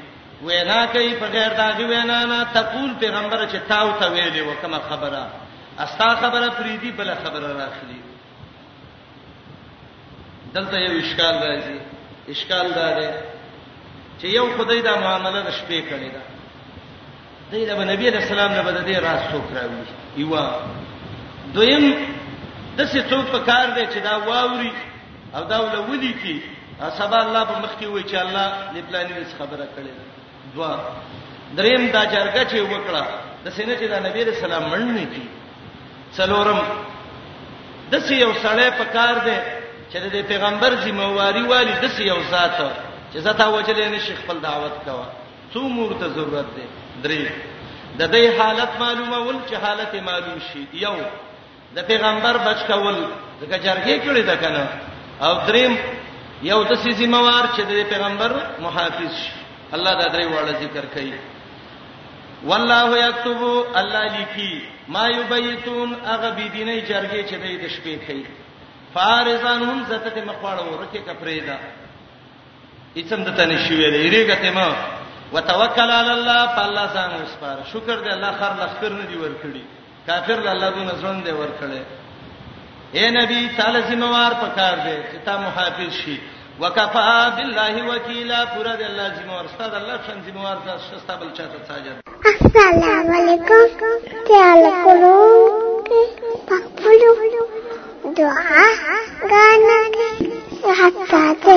وینا کوي په غیر داغي وینا نه تقول پیغمبر چې تاو ته ویلې وکما خبره استا خبره پریدي بل خبره راخلی دلته یو اشکال راځي اشکال دا دی چې یو خدای دا معاملې د شپې کړی دا دی دا نبی علیہ السلام نه بده دی راز څوک راوي یو دویم د څه څوک په کار دی چې دا واوري او دا ولولي کی سبا الله به مخ کې وای چې الله دې پلان یې خبره کړې دوا دریم دا جرګه چې وکړه د سینې چې دا نبی رسول الله مننه کی څلورم د سې یو سړی په کار دی چې د پیغمبر ذمہواری والی د سې یو ذات چې زتا وجلې نه شیخ خپل دعوت کوا څو مور ته ضرورت دی درې د دې حالت معلومه ول چې حالت معلوم شي یو د پیغمبر بچ کول دغه جرګې کړي ده کنه او دریم یو د سې ذمہوار چې د پیغمبر محافظ شي الله دا درې وړه ذکر کوي والله یكتب الله لیکي ما یبیتون هغه بی دیني جرګې چې د شپې کوي فارزان هم زته د مخواړه ورکه کپریدا اڅم د تنه شوې لري ریګه ته ما وتوکل علی الله فالله سان وسپار شکر دې الله خر لخر نه دی ورکړي کافر له الله دونه ژوند دی ورکړي اے نبی تعالی ذمہوار پکار دی چې تا محافظ شي وکفا بالله وکیلا پر دې الله ذمہوار استاد الله شان ذمہوار دا شستا بل چاته ساجد السلام علیکم تعال کولو پخپلو دعا غانا حتا ته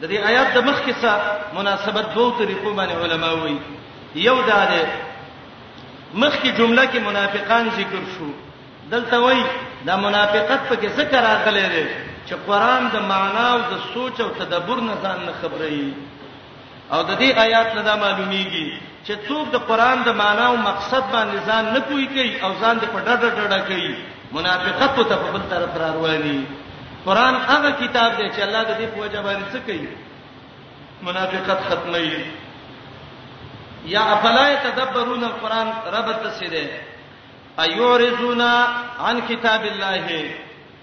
د دې آیات د مخ کې څه مناسبت دوه طریقو باندې علما وایي یو دا ده مخ کې جمله کې منافقان ذکر شو دلته وایي دا منافقت په کې ذکر راغلی دی چې قران د معنا او د سوچ او تدبر نه ځان نه خبري او د دې آیات نه دا معلومیږي چې څوک د قران د معنا او مقصد باندې ځان نه پوي کوي او ځان دې په ډډه ډډه کوي منافقت ته په بل طرف را رواني قران هغه کتاب دی چې الله د دې په وجه باندې څه کوي منافقت ختمي یا افلا تدبرون القران رب تسیده ایورزونا عن کتاب الله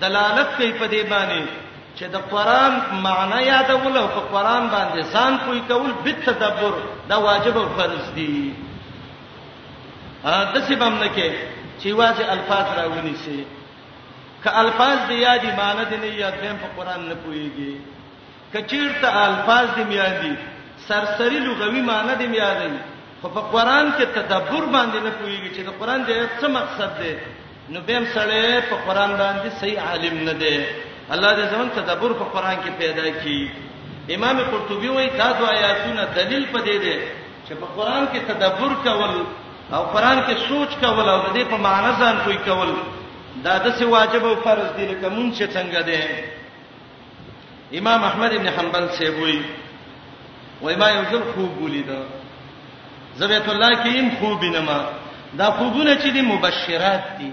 دلالت کوي په دې باندې چې د قران معنی یادول او په قران باندې ځان پوي کول به تدبر دا واجب او فرض دي د څه بم نه کې چې واځي الفاظ راونی سي که الفاظ دی یادی معنی دی نه یاد په قران نه پويږي که چیرته الفاظ دې میادي سرسري لغوي معنی دې میادوي خو په قران کې تدبر باندې نه پوهیږي چې د قران د آیت څه مقصد دی نو بیم سړی په قران باندې صحیح عالم نه دی الله دې زمون تدبر په قران کې پیدا کړي امام قرطبي وایي دا د آیاتونو دلیل پدې دی چې په قران کې تدبر کول او قران کې سوچ کول او د دې په معنی ځان کوی کول دا د څه واجب او فرض دي لکه مونږ چې څنګه دي امام احمد ابن حنبل صاحب وی وای ما یو ځل خوب ولید زبیت الله کې هم خوب نما دا خوبونه چې دي مبشرات دي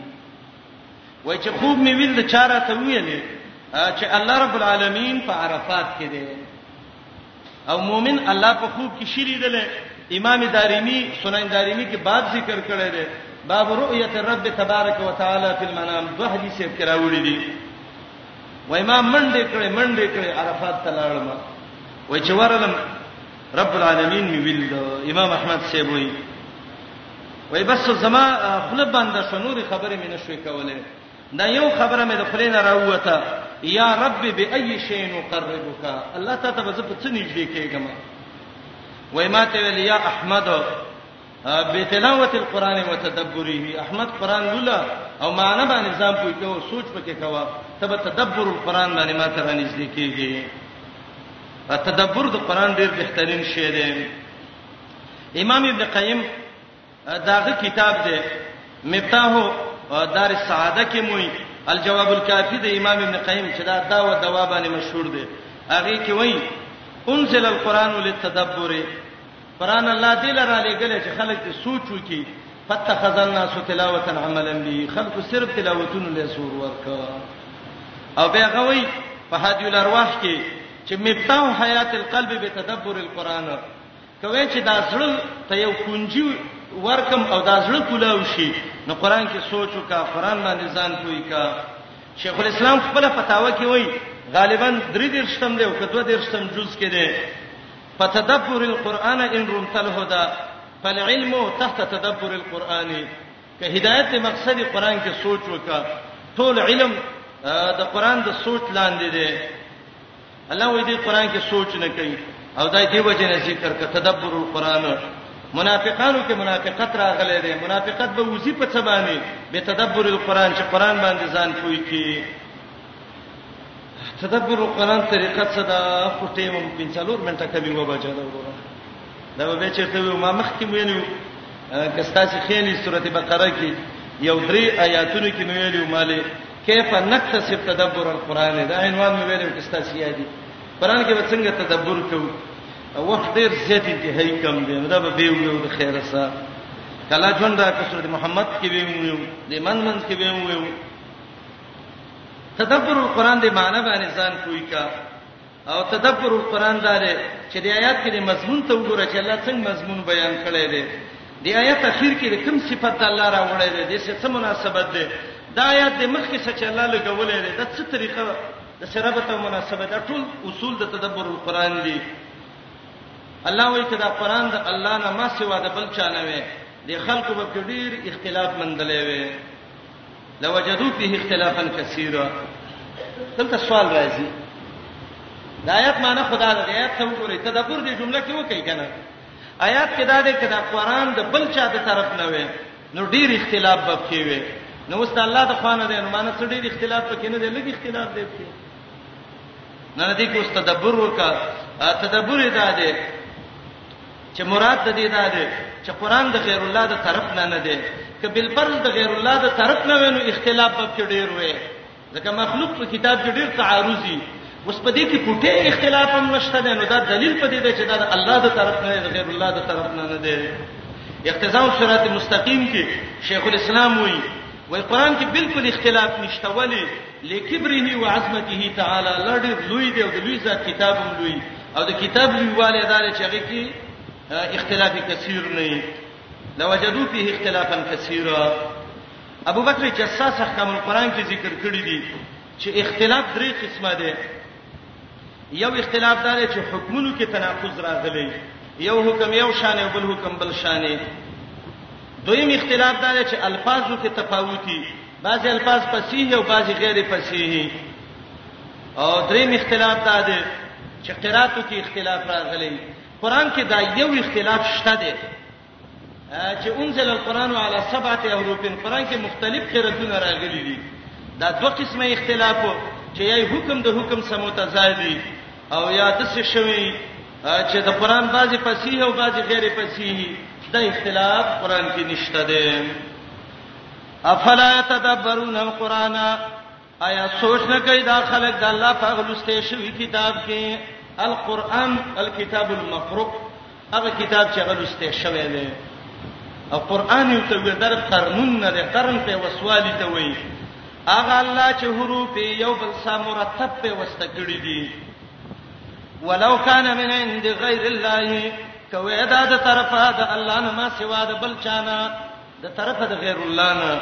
وای چې خوب می ویل د چاره ته ویلې چې الله رب العالمین په عرفات کې دی او مؤمن الله په خوب کې شری دی امام دارمی سنن دارمی کې باب ذکر کړی دی باب رؤیت الرب تبارک وتعالى فی المنام دوه حدیث یې کراوړي دي وای ما منډې کړې منډې کړې عرفات ته لاړم وای چې ورغلم رب العالمین می ویل امام احمد سی وای وای بس زما خپل باندې شنوري خبرې مې نشوي کولې دا یو خبره مې د خلین راوته یا رب بأي شيء نقربك الله تعالی ته به زه په څه نږدې کېږم وای ما ته ویل یا احمد بتلاوت القرآن وتدبره احمد قرآن لولا او معنی باندې ځان پوي کوو سوچ پکې کوو تب تدبر القرآن باندې ما ته باندې ځدې کېږي تدبر د قرآن ډېر بهترین شی دی امام ابن قیم داغه کتاب دی مفتاح دار السعاده کې موي الجواب الکافی د امام ابن قیم چې دا دا و دوا باندې مشهور دی هغه کې وایي انزل القرآن للتدبر قران الله دې لره لګل چې خلک دې سوچ وکړي فتخذ الناس تلاوه عملا به خلق صرف تلاوتونه له سور ورک او بیا غوي په هدي الارواح کې چې مفتاح حیات القلب به تدبر القران کوي چې دا زړه ته یو کنجي ورکم او دا زړه کولاو شي نو قران کې سوچ وکا قران باندې ځان کوی کا شیخ الاسلام خپل فتاوا کې وایي غالبا درې درشتم دی او کدو درشتم جز کې دی فتدبر القرآن ان رمت الهدى فالعلم تحت تدبر القرآن که هدایت مقصد قرآن کې سوچ وکا ټول علم د قرآن د سوچ لاندې دی الله وې دې قرآن کې سوچ نه کوي او دای دی وجه نه ذکر ک تدبر القرآن منافقانو کې منافقت راغلي دي منافقت به وزي په څه باندې به تدبر القرآن چې قرآن باندې ځان کوي کې تدبر القرآن طریقه څه ده خو ټیم هم پنځلور منټه کوي و بچا دا وګوره دا به چیرته وي ما مخ کې ویلو کستا چې خېلې سورته بقره کې یو درې آیاتونو کې ویلو مالې کیف نکتسب تدبر القرآن دا عنوان مې ویلو کستا چې یادي قرآن کې به څنګه تدبر کوو وخت ډیر زیات انتهایی کم دی دا به به ویو د خیر سره کله ژوند راکړه سورته محمد کې ویو دی من من کې ویو تدبر القرآن دی معنی باندې ځان کوی کا او تدبر القرآن دار چې د آیات کې د مضمون ته وګوره چې الله څنګه مضمون بیان کړی دی د آیات اخیر کې د کوم صفت الله راوړی دی د څه څه مناسبت دی دا آیات د مخ کې چې الله لګولې دی د څه طریقه د سرابت او مناسبت ټول اصول د تدبر القرآن دی الله وایي چې دا قرآن د الله نه ما سوا د بل چا نه وي د خلکو په ډیر اختلاف مندلې وي لوجدو فيه اختلافا كثيرا دلته سوال راځي د آیات معنی خدا د آیات ته وګورئ تدبر دې جمله کې وکړئ کنه آیات کې دا دې کړه قرآن د بل چا د طرف نه وي نو ډیر اختلاف به کې وي نو اوس الله د خوانه دې نو معنی څه ډیر اختلاف پکې نه دی لږ اختلاف دی پکې نه دې کې اوس تدبر وکړه تدبر یې دا دی چې مراد د دې دا دی چې قران د غیر الله د طرف نه نه دی که بل فرض د غیر الله د طرف نه وینو اختلاف په کې ډیر وي ځکه مخلوق په کتاب کې ډیر تعارضي اوس په دې کې کوټه اختلاف هم نشته دی نو دا دلیل په دې دی چې دا د الله د طرف نه دی غیر الله د طرف نه نه دی اقتضاء الصراط المستقیم کې شیخ الاسلام وایي وای قران کې بالکل اختلاف نشته ولی لکبره وعظمته تعالی لړ لوی دی او د لوی ذات کتاب هم لوی او د کتاب لویواله دار چې هغه کې اختلاف کثیر نه لوجدو فيه اختلافا كثيرا ابو بکر جساس احکام القرآن کې ذکر کړی دی چې اختلاف درې قسمه دی یو اختلاف دار چې حکمونو کې تناقض راغلی یو حکم یو شان او بل حکم بل شان دویم اختلاف دار چې الفاظو کې تفاوتی بعضی الفاظ فصیح او بعضی غیر فصیح او دریم اختلاف دا دی چې قراتو کې اختلاف راغلی قران کې دا یو اختلاف شته دی چې انزل القرآن علی سبعه حروف قران کې مختلف قراتونه راغلي دي دا دوه قسمه اختلاف چې یی حکم د حکم سموتزادي او یا د څه شوی چې د قران بعضی فصیح او بعضی غیر فصیح دا اختلاف قران کې نشته دی افلا تدبرون القرآن آیا سوچ نه کوي دا خلک د الله په غلسته شوی کتاب کې القرآن الكتاب المقروء هغه کتاب چې غلسته شوی دی او قرآن یو ته در قرنون نه دی قرن په وسوالی ته وایي هغه الله چې حروف یو بل سره مرتب په وسته کړی دي ولو کان من عند غیر الله کوي دا د طرفه د الله نه ما سوا د بل چانه د طرفه د غیر الله نه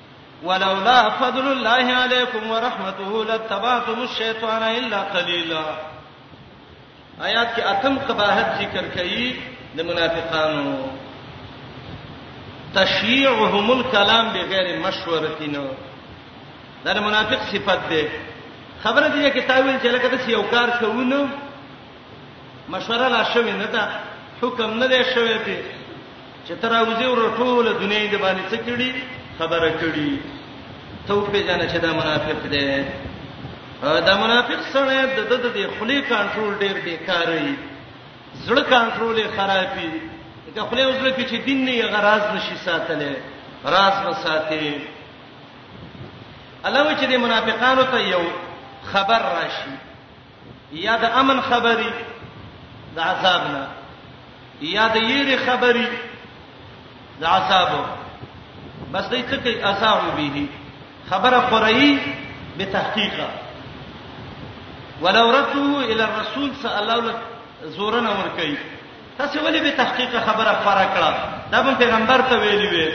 ولولا فضل الله علیکم ورحمته لتبعتم الشیطان الا قلیلا آیات کې اتم قباحت ذکر کړي د منافقانو تشیعهم الكلام بغیر مشورتی نو دا منافق صفت ده خبره دې کې تاویل چې لکه د یو کار کوونه مشوره لا شوې نه ده، حکم نه دی شوی پرې چې ته راوځې وروره ټوله دنیا یې دباندې څه کړي؟ خبره کړي. ته وپېژنه چې دا منافق دی. دا منافق سړی د ده د دې خولې کنټرول ډېر بېکار وي، زړه کنټرول یې خراب وي، د خولې او زړه کې چې دین نه یې هغه راز نه شي ساتلی، راز به ساتي. الله وایي چې دې منافقانو ته یو خبر راشي. یا د امن خبري د عذاب نه یا د یری خبري د عذاب بس دې څه کوي عذاب به خبره قرئی به تحقیقا ولو رتو الى الرسول صلی الله علیه زورن امر کوي تاسو ولې به تحقیق خبره فرا کړه دا به پیغمبر ته ویلی وي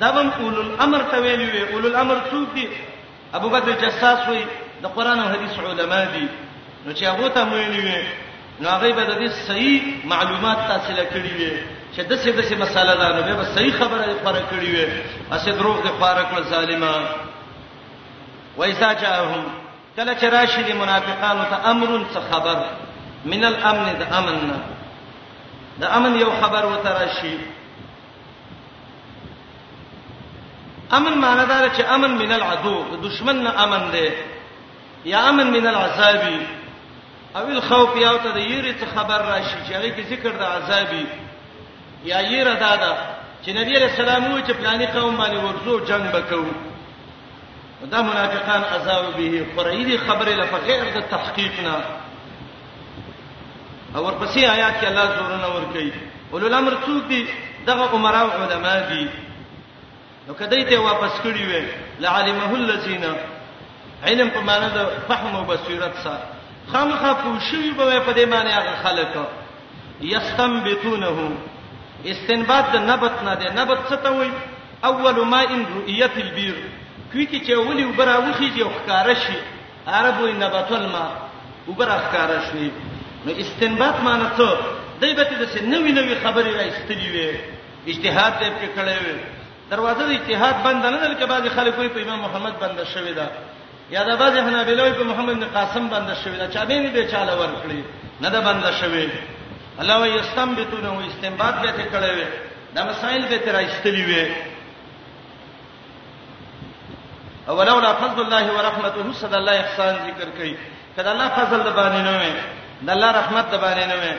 دا به اولل امر ته ویلی وي اولل امر څوک دي ابو بکر جساس وی د قران او حدیث علما دي نو چې هغه ته ویلي وي نو هغه به د دې صحیح معلومات تحصیل کړي وي چې د څه د څه مساله ده نو به صحیح خبره یې خبره کړي وي اسه دروغ دې خبره کړ ظالما وایسا چاهم کله چې راشي د منافقانو ته امر څه خبر من الامن د امن نه د امن یو خبر وته راشي امن معنی دا چې امن من العدو د دشمن نه امن دی یا امن من العذابی او الخوف یو ته د یری څخه خبر راشي چې هغه کې ذکر د عذابی یا یره دادا چې نبی رسول الله چې پلاني قوم باندې ورزو جنگ وکړو دا منافقان عذاب به قرئی دي خبره لپاره غیر د تحقیق نه او ورپسې آیات کې الله زورونه ور کوي اولو الامر څوک دي دغه عمرا او علما دي نو کدی ته واپس کړی وي لعلمه الذين علم په معنی د فهم او بصیرت سره خامخا پوښي به په دې معنی هغه خلک یستنبتونه استنباط د نبت نه ده نبت څه ته وایي اول ما ان رؤیت البیر کوي کې چې اولی وبره وخیږي او ښکار شي عربو نبت الماء وبره ښکار شي نو استنباط معنی څه دی به د څه نوې نوې خبرې راستلې وي اجتهاد دې په کړې وي دروازه د اجتهاد بند نه ده لکه بعضي خلک وایي په امام محمد بند شوی ده یا د بعضی حنابلوی په محمد بن قاسم بند شوی دا چا به به چاله ورکړي نه دا بند شوی الله وی استنبتونه او استنباط به ته کړی وي دا مسائل به تر ایستلی وي اولولا فضل الله ورحمته صد الله احسان ذکر کوي کله الله فضل د باندې نه وي د الله رحمت د باندې نه وي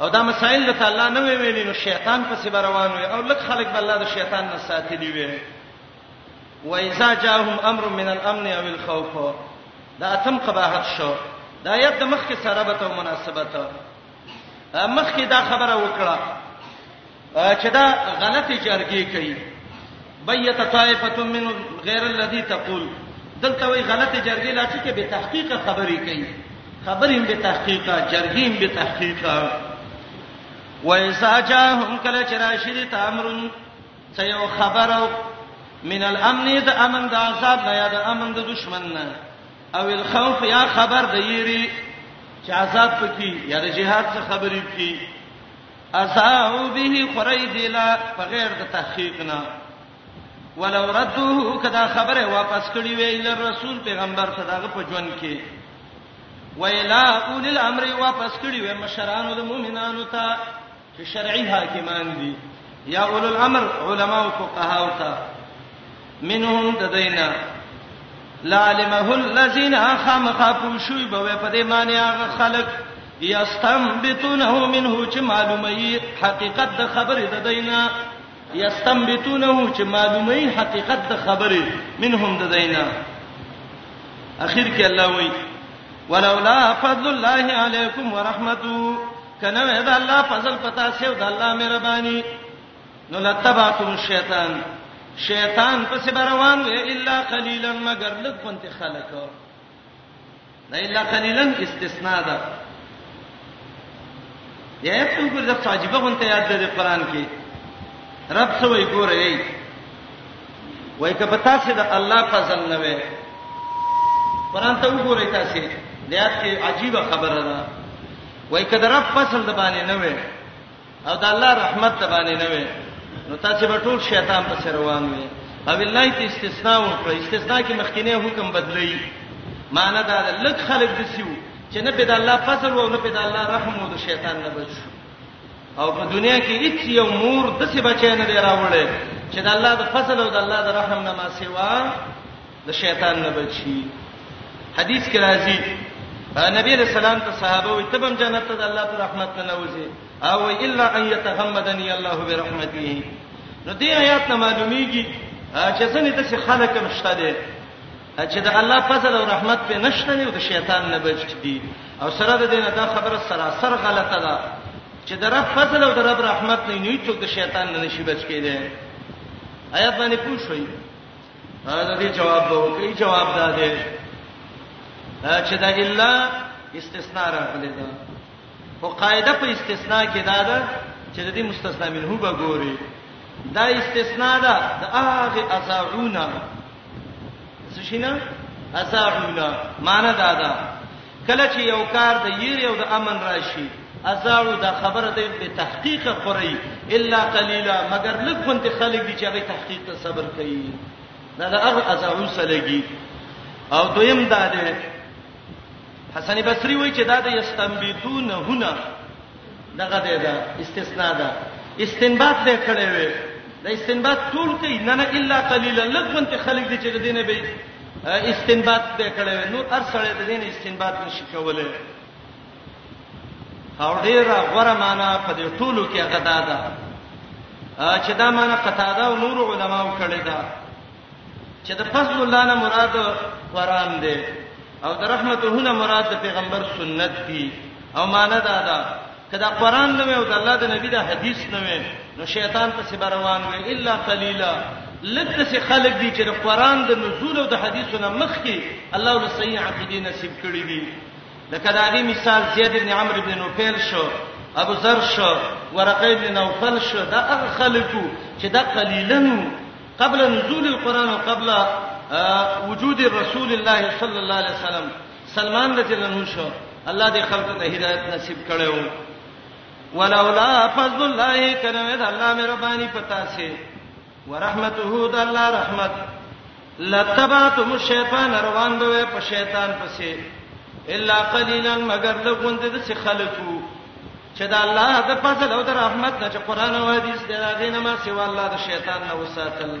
او دا مسائل د الله نه ویلي نو شیطان په سبا روان وي او لک خلک بل الله د شیطان نه ساتلی وي و اذا جاءهم امر من الامن او الخوف دا اتم قباحت شو دا آیت د مخکې سره به ته مناسبت مخکې دا خبره وکړه چې دا غلطي جرګې کوي بيت طائفه من غیر الذي تقول دلته وی غلطي جرګې لا چې به تحقیق خبرې کوي خبرې به تحقیق جرګې به تحقیق وایسا جاءهم کله چې راشد تامرون څه یو خبرو من الامن د امن د عذاب نه یا د امن د دشمن نه او الخوف یا خبر د یری چې عذاب پکې یا د جهاد څخه خبرې پکې اساو به خریدلا بغیر د تحقیق نه ولو ردوه کدا خبره واپس کړی وی ال رسول پیغمبر ته دغه په ژوند کې ویلا اول الامر واپس کړی وی مشرانو د مؤمنانو ته چې شرعي حاکمان دي یا اولو الامر علما او فقها او تا منهم تدینا لعلمه الذين خامخافوا شوي به په دې معنی هغه خلق یستنبتونه منه چې معلومي حقیقت د خبرې د دینا یستنبتونه چې معلومي حقیقت د خبرې منهم د دینا اخر کې الله وایي ولولا فضل الله علیکم ورحمته کنه وې دا الله فضل پتا سیو دا الله مهرباني نو لتبعتم الشیطان شیطان پس بروان وې الا قليلا مگر لږ پنت خلق دا الا قليلا استثناء ده یا په ګور د فاجبه غونته یاد ده قرآن کې رب سوې ګورې وای کبه تاسو د الله فضل نه وې قرآن ته وګورئ تاسو د یاد کې عجیب خبره ده وای کده رب فصل د باندې نه وې او د الله رحمت د باندې نه وې نو تاسو به ټول شیطان په سر روان وي او الله ته استثناء وکړه استثناء کې مخکینه حکم بدلی معنی دا ده لک خلق د سیو چې نه په د الله فضل او نه په د الله رحم او د شیطان نه بچ او په دنیا کې هیڅ یو مور د څه بچی نه دی راوړی چې د الله د فضل او د الله د رحم نه ما سیوا د شیطان نه بچي حدیث کې راځي نبی رسول الله ته صحابه وي تبم جنت ته د الله پر رحمت نه نوځي او الا ان يتغمدني الله برحمته نو دې آیات نه معلومیږي چې څنګه د څه خلک مشته دي چې د الله فضل او رحمت په نشته نه د شیطان نه بچ دي او سره د دینه دا خبره سراسر غلطه ده چې د رب فضل او د رب رحمت نه نه څوک د شیطان نه نشي بچ کېدی آیات باندې پوښوي دا دې جواب وکړي جواب دا دی چې دا الا استثناء راغلی دا خو قاعده په استثناء کې دا ده چې د دې مستثنا منه به ګوري دا استثناء ده د هغه ازعونا څه شي نه ازعونا معنی دا ده کله چې یو کار د یری او د امن راشي ازاړو دا خبره د بی تحقیق خوري الا قليلا مگر لږ غونډه خلک دي چې هغه تحقیق ته صبر کوي دا د هغه ازاړو سلګي او دویم دا ده حسن بصری وایي چې دا د یستنبیتون هنا دغه ده دا استثناء ده استنباط دې کړې وي د استنباط ټول کوي نه نه الا قليلا لږ غونډه خلک دي چې دینه به استنباط به کړی وي نور ارسړې د دین استنباط نشي کولای او ډیره غوړه معنا په دې ټولو کې هغه دا ده چې دا معنا قطاده او نور علماو کړی ده چې د فضل الله نه مراد قران دی او د رحمتهونه مراد د پیغمبر سنت دی او معنا دا ده کدا قران نه وي او د الله د نبی د حدیث نه وي نو شیطان په سی روان وي الا قليلا لکه سي خلک دي چې د قران د نزول او د حدیثو نه مخ کې الله له صحیح عقیده نصیب کړی دي لکه دا غي مثال زید ابن عمرو ابن نوفل شو ابو ذر شو ورقه ابن نوفل شو دا هغه خلکو چې دا قلیلنو قبل نزول القران او قبل وجود رسول الله صلی الله علیه وسلم سلمان رضی الله عنه شو الله دې خلکو ته هدایت نصیب کړو ولولا فضل الله کرم د الله مهرباني پتا سي ورحمته د الله رحمت لتبعتم الشیطان روان به په شیطان پسې الا قليلا مگر لغوند د څه خلقو چې د الله د فضل او د رحمت نه چې قران او حديث دی راغی نه ما سوا الله د شیطان نه وساتل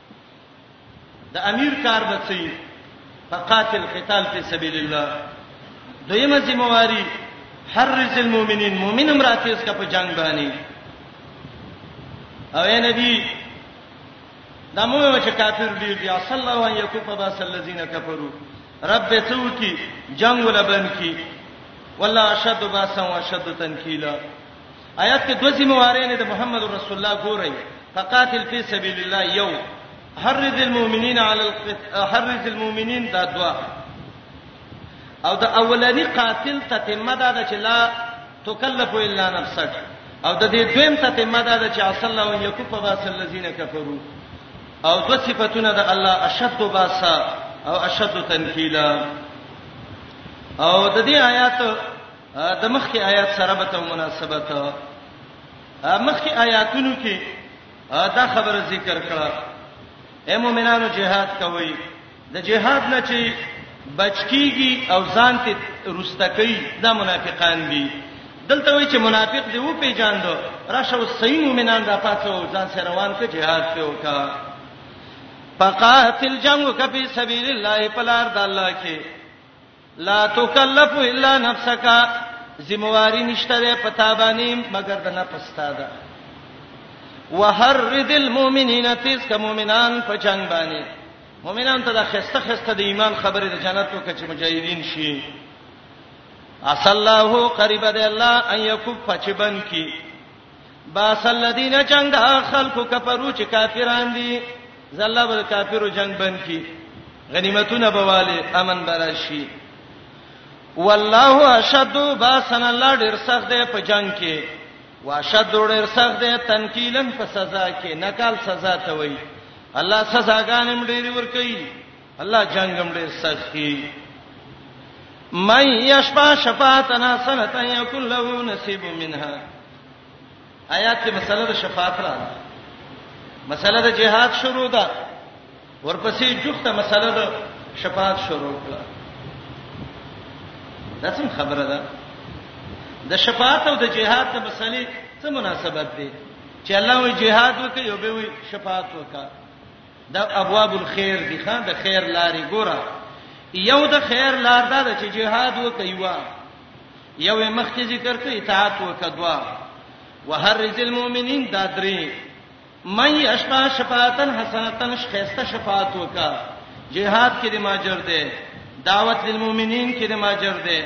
د امیر کار به څه وي فقاتل قتال فی سبیل الله دویمه ذمہ واری حرز المؤمنین مؤمن امراتیس کا په جنگ باندې او اے نبی دا مو چې کافر ډیر دی صلی الله علیه وسلم په باس الذین کفروا رب به څو کی جنگ ولبن کی والله اشد باسا واشد تنکیلا آیات کې دوه ذمہوارین د محمد رسول الله ګورئ فقاتل فی سبیل الله یو حرز المؤمنین علی حرز المؤمنین دا دوا او دا اولنی قاتل تتمه دا چې لا تکلف الا نفسک او د دې دویم تتمه دا چې اصل الله ان یکف باس الذین کفروا او دو صفاتونه د الله اشد باسا او اشد تنکیلا او د دې آیات د مخکې آیات سره به ته مناسبت مخکې آیاتونو کې دا خبره ذکر کړه اے مؤمنانو جهاد کوئ د جهاد نه چې بچکیږي او ځان ته رستکې دا منافقان دي دلته وی چې منافق دی و پیجاندو راشه صحیح مؤمنان را پاتو ځان سره روان کې jihad په وکا فقاتل جنگ کفي سبيل الله پلار د الله کې لا تکلف الا نفسک ذمہ واری نشته ده په تا باندې مګر د نفس تا ده وحرد المؤمنین تیز کا مؤمنان په جنگ باندې مؤمنان ته د خسته خسته د ایمان خبره د جنت او کچ مجاهدین شي اصل الله قریب ده الله ان یکف فچبن کی باس الذين جنگ دا خلکو کفرو چې کافران دي زله بر کافرو جنگ بند کی غنیمتونه بواله امن براشي والله اشد باسن الله ډیر سخت دی په جنگ کې واشد ډیر سخت دی تنکیلن په سزا کې نکال سزا ته وایي الله سزاګانم ډیر ور کوي الله جنگ هم ډیر سخت کی من یشفع شفاعتنا سنتا یکن له نصیب منها آیات کې مسله د شفاعت را مسله د جهاد شروع ده ورپسې جوخته مسله د شفاعت شروع کړه دا څنګه خبره ده د شفاعت او د جهاد د مسلې څه مناسبت دی چې الله وی جهاد وکي او به وی شفاعت وکړي دا ابواب الخير دي خان د خیر لارې ګوره یو د خیر لار دا چې جهاد وکيوا یو مخکې ذکر کوي اطاعت وکدوا وحرز المؤمنین دا درې مې اشفا شفاعتن حسنتن خيسته شفاعت وکا جهاد کې د ماجر ده دعوت للمؤمنین کې د ماجر ده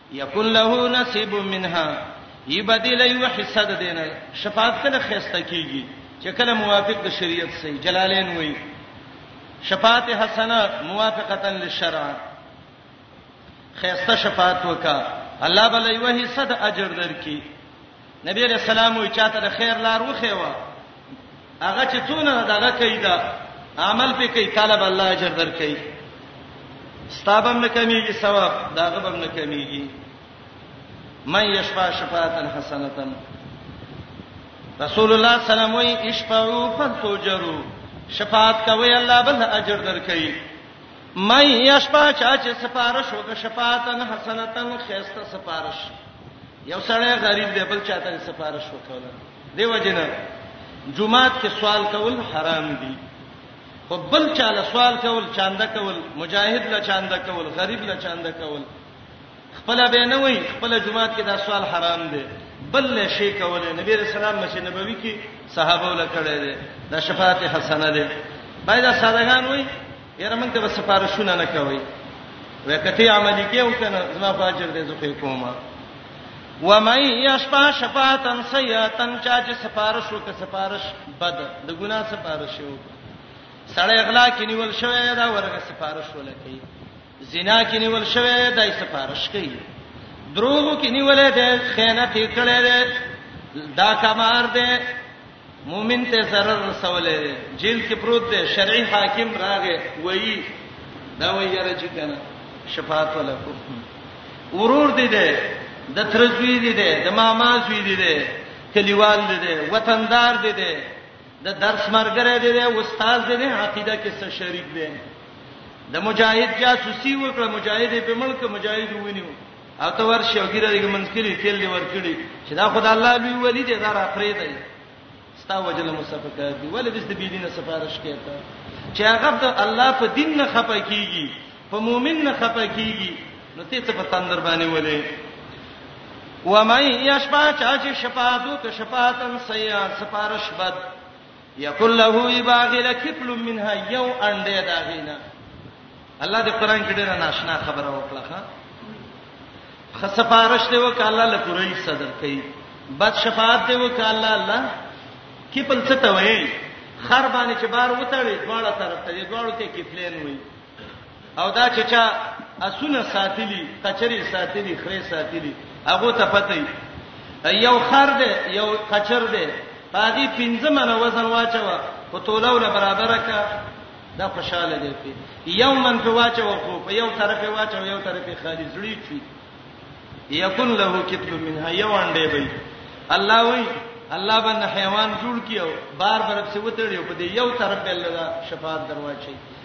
یکن له نصیب منها ای بدیل یو حصہ د دینه شفاعت کله خسته کیږي چې کله موافق د شریعت سي جلالین وای شفاعت حسنه موافقتا للشرع خسته شفاعت وکا الله بل یو حصہ د اجر درکې نبی علیہ السلام وی چاته د خیر لار وخیوه هغه چې څونه دغه کوي دا عمل پې کوي طالب الله اجر درکړي ستابم نه کمیږي ثواب دا غبم نه کمیږي مې یشفع شفاعتن حسنتن رسول الله صلی الله علیه وسلم وی اشفعوا فتوجروا شفاعت کوي الله بل اجر درکړي مې یشفع چا چې سفارش وکړه شفاعتن حسنتن خيسته سفارش یو سړی غریب دی بل چاته سفارش وکړ دی وجنه جمعات کې سوال کول حرام دي خو بل چاله سوال کول چاند کول مجاهد لا چاند کول غریب لا چاند کول خپل به نه وای خپل جمعات کې دا سوال حرام دی بل له شي کول نبی رسول الله مسجد نبوي کې صحابه ولا کړه دي دا شفاعت حسنه ده باید سادهګان وای یاره موږ ته به سفارشونه نه کوي وای کته عملی کې او کنه زما په اجر دې زخه کومه و مې یشفا شفاعتن سیاتن چا چې سفارش وک سفارش بد د ګنا سفارش وک سړی اغلا کې نیول شوی دا ورغه سفارش ولکې زنا کې نیول شوی دا سفارش کوي دروغو کې نیولې ده خیانت کړې ده دا کمار ده مومن ته ضرر رسولې دی جیل کې پروت دی شرعي حاکم راغی وایي دا وایي یاره چې کنه شفاعت ولا کو ورور دی دی د ترزوی دی دی د ماما زوی دی دی کلیوال دی دی وطندار دی دی د درس مرګره دی دی استاد دی دی عقیده کې څه شریک دی د مجاهد جاسوسي وکړه مجاهد په ملک مجاهد ونیو او ته ورشي او ګیره دې منځ کړي تیل دې ورکړي چې دا خدای الله لوی ولی دې دا را پرې دی ستا وجل مصطفی کار دی ولې دې بی دینه سفارش کېته چې هغه د الله په دین نه خپه کیږي په مؤمن نه خپه کیږي نو ته څه په تندر باندې ولې و مې یشفا چا چې شفاعت او شفاعتن سیا سفارش بد یکل له باغل کفل منها یو انډه دا غینا الله دې قران کې ډېر ناشنا خبره وکړه ها خسفارش دی وک الله له پوری صدر کوي بد شفاعت دی وک الله الله کفل څه ته وایي خر باندې چې بار وتړي دواړه طرف ته دواړو ته کفلین وایي او دا چې چا اسونه ساتلی کچری ساتلی خره ساتلی هغه ته پته یو خر دی یو کچر دی پاغي پنځه منه وزن واچو په توله ول برابر کا دا خوشاله دی په یو من په واچو خو په یو طرف واچو یو طرف خالي زړی چی یکن له کتل منها یو انډه به الله وای الله باندې حیوان جوړ کیو بار بار څه وتړیو په دې یو طرف بل دا شفاعت دروازه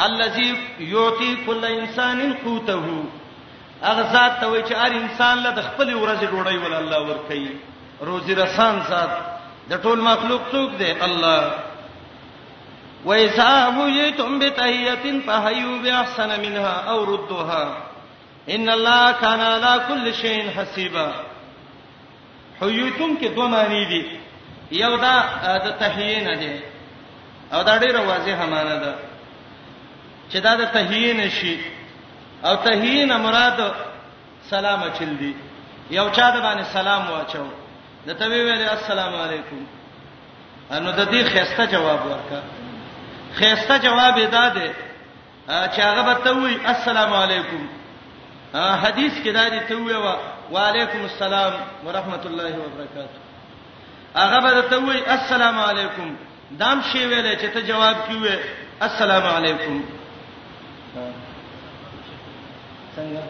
الذي يعطي كل انسان قوته هغه ذات ته وای چې هر انسان له خپل ورځې ډوډۍ ول الله ورکړي روزي رسان ذات د ټول مخلوق څوک دی الله وایسا هو یتم بتحیتن فحیو باحسن منها او ردوها ان الله کان علی کل شیء حسیبا حیوتم کې دوه معنی دي یو دا د تحیه نه دی او دا ډیره واضحه معنی ده چې دا د تحیه نشي او تحیه نه مراد سلام اچل دي یو چا د باندې سلام واچو د ته ویل السلام علیکم انو د دې خسته جواب ورکا خسته جواب ادا ده چې هغه به ته وی السلام علیکم حدیث کې دا دي ته وی وا وعلیکم السلام ورحمت الله وبرکاته هغه به ته وی السلام علیکم دام شی ویلې چې ته جواب کیوې السلام علیکم څنګه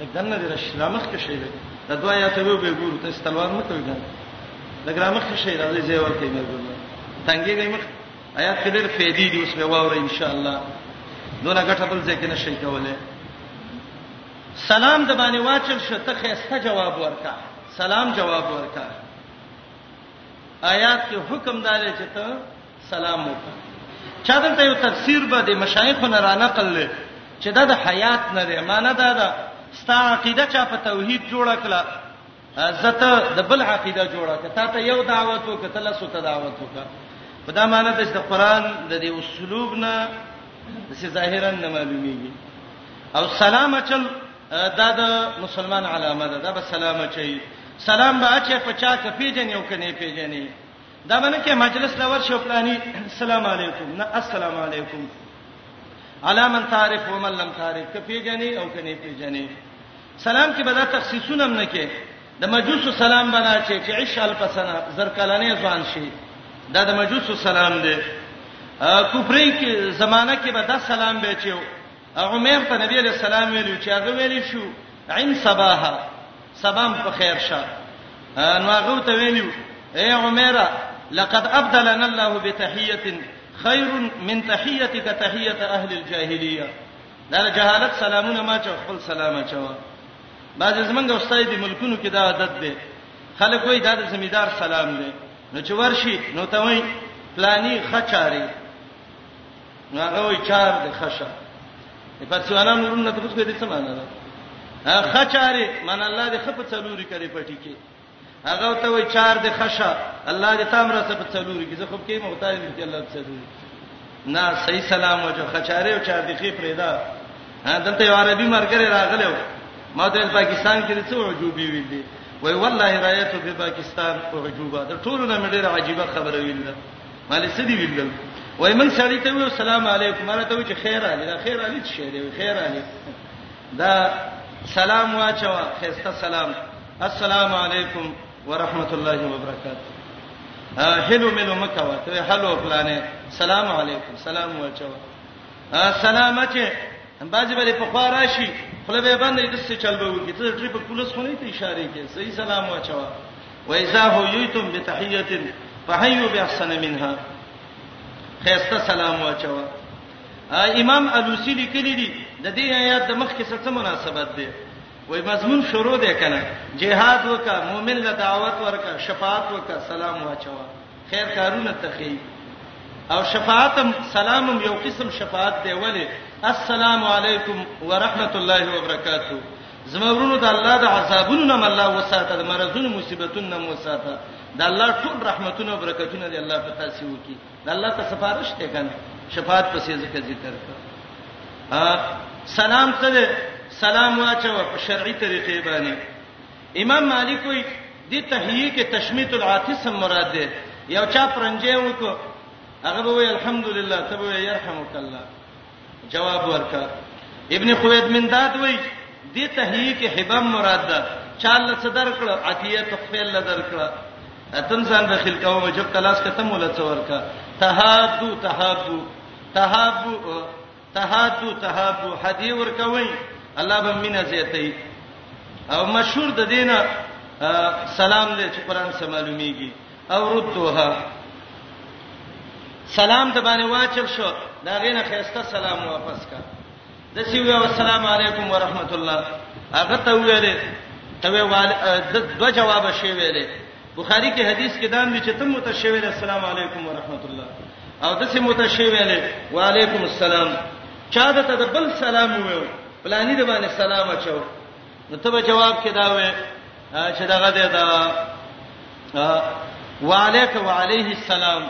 لګنه دې رښلامخ کې شی ویلې دا دوا یا ته به ګور ته استلوار مکوې دا لګرامخ کې شی راځي زیور کې مې ګور تنګي نه مخ آیات کې ډېر فائدې دي اوس به واورئ ان شاء الله دونه ګټه بل ځای کې نشي کولای سلام د باندې واچل شو ته خسته جواب ورکا سلام جواب ورکا آیات کې حکم دار چې ته سلام وکړه چا دلته یو تفسیر به د مشایخو نه را نقل لې چې دا د حیات نه دی معنی دا ده ستا عقیده چا په توحید جوړ کړه زته د بل عقیده جوړه ک تا ته یو دعوت وک ته لاسو ته دعوت وک په دا معنی د قرآن د دې اسلوب نه چې ظاهرا نه معلومیږي او سلام اچل دا د مسلمان علامه ده دا به سلام اچي سلام به اچي په چا کې پیژنې او کني پیژنې دا باندې کې مجلس لور شو پلاني السلام علیکم نه السلام علیکم علامن تعرف ومن لم تعرف کې پیژنې او کني پیژنې سلام کې به دا تخصیصونه هم نه کې د مجوسو سلام بنا چې چې عش الفسنه زر کلنې ځوان شي دا د مجوسو سلام دی کوپری کې زمانہ کې به دا سلام به چیو عمر ته نبی علیہ السلام ویلو چې هغه ویلی شو عین صباح سبام په خیر شه نو هغه ته ویلو اے عمر لقد ابدلنا الله بتحیه خیر من تحیتک تحیه اهل الجاهلیه دا جهالت سلامونه ما چا خپل سلام اچوا بعض زمنګ استاد دي ملکونو کې دا عادت ده خلک وای دا د زمیدار سلام دی نو چې ورشي نو ته وای پلاني خچاري نو هغه وای چار د خشه په څوانه نورونه ته څه دې څه معنا ده خچاري من الله دې خپ څلوري کړي پټي کې هغه ته وای چار د خشه الله دې تام را څه په څلوري کې زه خو کې محتاج دي الله دې څلوري نه صحیح سلام وجه خچاره او چار دې کې پرېدا دلته یو عربي مرګره راغله ما ته پاکستان کې څه عجوبي ویل دي وای والله رايت په پاکستان او عجوبه د ټولو نه ډېره عجيبه خبره ویل ده مالې څه دی ویل وای من سړی ته ویل سلام علیکم مره ته وی چې خیر علي دا خیر علي څه دی خیر علي دا سلام واچو خسته سلام السلام علیکم ورحمت الله وبرکاته هلو ملو مکوا ته هلو پلانې سلام علیکم سلام وچوا سلام چې باځي باندې په خوا راشي خپل به باندې د څه چل به وکی ته ټریپ پولیس خو نه ته اشاره کوي صحیح سلام وچوا و اذا هو یتم بتحیه فحیو باحسن منها خیسته سلام وچوا امام الوسی لیکلی دی د دې آیات د مخ کې څه مناسبت دی وای مضمون شروع دی کنه جهاد وکا مؤمن له دعوت ورکا شفاعت وکا سلام واچوا خیر کارونه تخی او شفاعتم سلامم یو قسم شفاعت دی ولی السلام علیکم ورحمت الله وبرکاتہ زمورونو د الله د عذابونو نه الله وساته د مرزونو مصیبتونو نه وساته د الله ټول رحمتونو او برکتونو دی الله پتا سی وکي د الله ته سفارش ته کنه شفاعت پسې ذکر ذکر سلام ته سلام واچو په شرعي طریقې باندې امام مالک وی د تحیه کې تشمیت العاطس مراد ده یو چا پرنجې وکړه هغه وی الحمدلله تبو يرحمک الله جواب ورکا ابن خوید منداد وای دې تهیه کې هبه مراد ده چاله څه درکړه عطیه تخفیل له درکړه اتن ځان داخل کاوه مجب تلاش کته مولا څه ورکا تهادو تهابو تهابو تهادو تهابو هدی ورکوي الله به مینه زیاتې او مشهور د دینه سلام دې چې قران سره معلومیږي او ردوها سلام د باندې واچل شو دا غینه خيسته سلام واپس کا د سی وی السلام علیکم ورحمت الله هغه ته ویل ته ویل د دو جواب شی ویل بخاری کې حدیث کې دام دي چې تم متشویل السلام علیکم ورحمت الله او د سی متشویل وعلیکم السلام چا د ته بل سلام ویو پلاني د باندې سلام اچو نو ته به جواب کې دا وې چې دغه دی دا وعلیک وعلیه السلام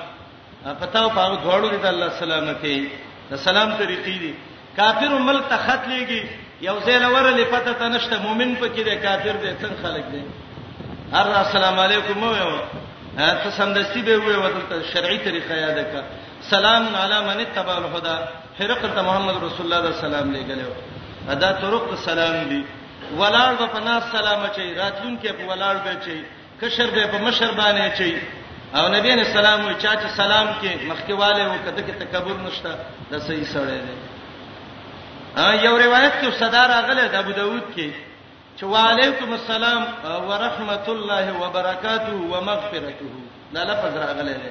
پتاو پاو دوړو دې الله سلامتی د سلام طریقې دي کافر ملک ته خط لګي یو زیل ورلې پته ته نشته مؤمن پکې دی کافر دی څنګه خلک دی هر السلام علیکم مو یو ته سمدستی به وې ودلته شرعي طریقه یاد کا سلام علی من تبع الهدى هرقل ته محمد رسول الله دا سلام لګلو ادا طرق ته سلام دی ولاړ به په ناس سلام چي راتلون کې په ولاړ به چي کشر به په مشر باندې چي او نبی نے سلام وی چا چې سلام کې مخکیواله و کده کې تکبر نشته د صحیح سره دی یو روایت کې صدر اغله د ابو داود کې چې وعلیکم السلام ورحمت الله وبرکاته ومغفرته دا لفظ راغلی دی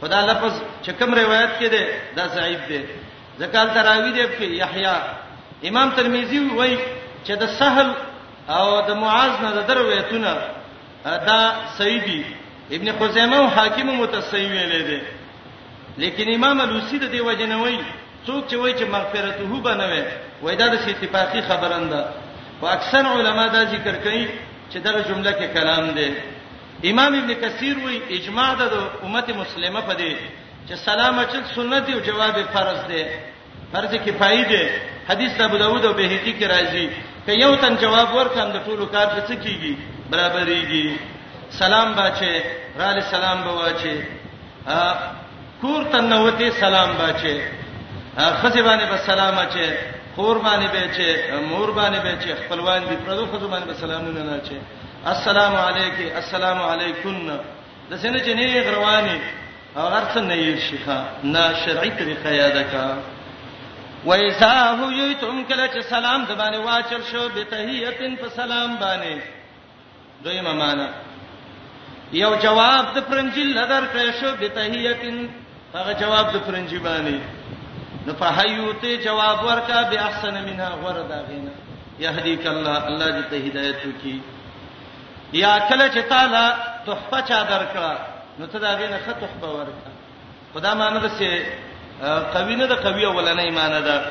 خدا لفظ چې کوم روایت کې دی دا ضعیف دی ځکه تراوی دی په یحیی امام ترمذی وایي چې د سهل او د معاذ نه د درویتونه دا صحیح دي ابن خزیمه او حاکم متصحیح ویلې دي لیکن امام الوسی د دې وجه نه وایي څوک چې وایي چې مغفرته به نه وي وای دا د اتفاقی خبرنده او اکثر علما دا ذکر کوي چې دا جمله کې کلام دی امام ابن کثیر وایي اجماع ده د امت مسلمه په دې چې سلام اچل سنت او جواب فرض دی فرض کفایي دی حدیث ابو داود او بهقي کې راځي که یو تن جواب ورکړم د ټولو کار په څه کیږي برابرېږي سلام بچي رال سلام بواچي کور تنوته سلام بچي خزه باندې به سلام اچي خور باندې به چې مور باندې به چې خپلوان دي پردو خزه باندې به سلامونه نه اچي السلام علیکم السلام علیکم د سینې چې نه رواني او ارڅ نه یې شيخه نه شرعي طریقه یاد کا وایسا هو یتم کله چې سلام د باندې واچل شو به تحیتن په سلام باندې دویمه معنا یو جواب د پرنجیل لدر کړ شو به تحیتن هغه جواب د پرنجی باندې نو په حیوته جواب ورکا به احسن منها غره دا غینا یهدیک الله الله دې ته هدایت وکړي یا کله چې تعالی تحفه چا درکړه نو ته دا غینه خه تحفه ورکړه خدا معنی ده چې قوی نه ده قوی ولنه ایمان ده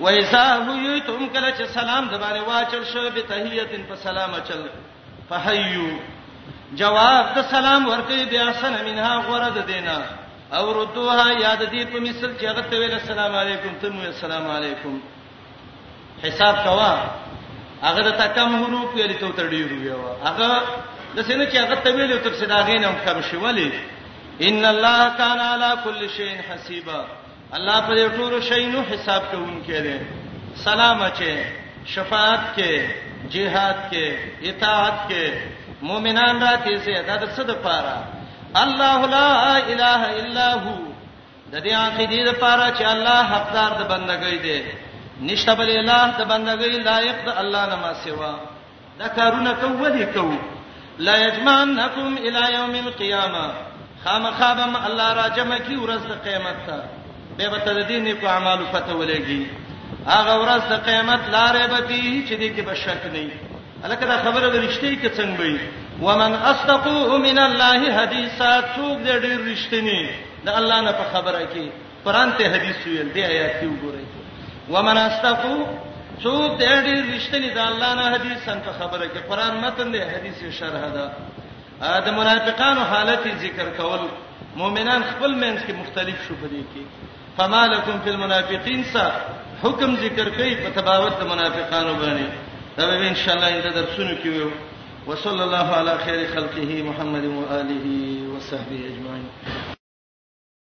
و اذا حیتم کله چې سلام د باندې واچل شو به تحیتن په سلام اچل فحیو جواب د سلام ورکې بیا سن منها غرد دینا او ردوها یاد دې په مثل چې هغه ته ویل السلام علیکم ته مو السلام علیکم حساب کوا هغه د تکم هرو پیل ته تر ډیرو یو هغه د سینې چې هغه طویل تر صداغې نه کم شي ولی ان الله کان علی کل شیء حسیبا الله پر ټول شی نو حساب کوونکی دی سلام اچي شفاعت کې جهاد کې اطاعت کې مؤمنان راته سي دا د څه د پاره الله لا اله الا هو د دې عقیدې لپاره چې الله حقدار د بندګۍ دی نشته بل اله د بندګۍ لایق د الله نه ما سوا دا کارونه کوو دي کوو لا یجمعنکم الی یوم القیامه خامخابم الله را جمع کی ورځ د قیامت ته به به د دې نیکو اعمالو پته ولګي هغه ورځ د قیامت لارې به پی چې دې کې بشک نه وي الکه دا خبره د رښتې کې څنګه وي ومن اصدقوا من الله حدیثا څوک دې ډېر رښتینی د الله نه په خبره کې قران ته حدیث ویل دی آیات کې وګورئ ومن استقو څوک د ډېر رښتینی د الله نه حدیث څنګه خبره کې قران متن دی حدیث شرح ده د منافقانو حالت ذکر کول مؤمنان خپل منځ کې مختلف شو پدې کې فمالکم فی المنافقین سا حکم ذکر کوي په تباوت د منافقانو باندې دا به ان شاء الله انده درسونه کې ویو وصلى الله على خير خلقه محمد واله وصحبه اجمعين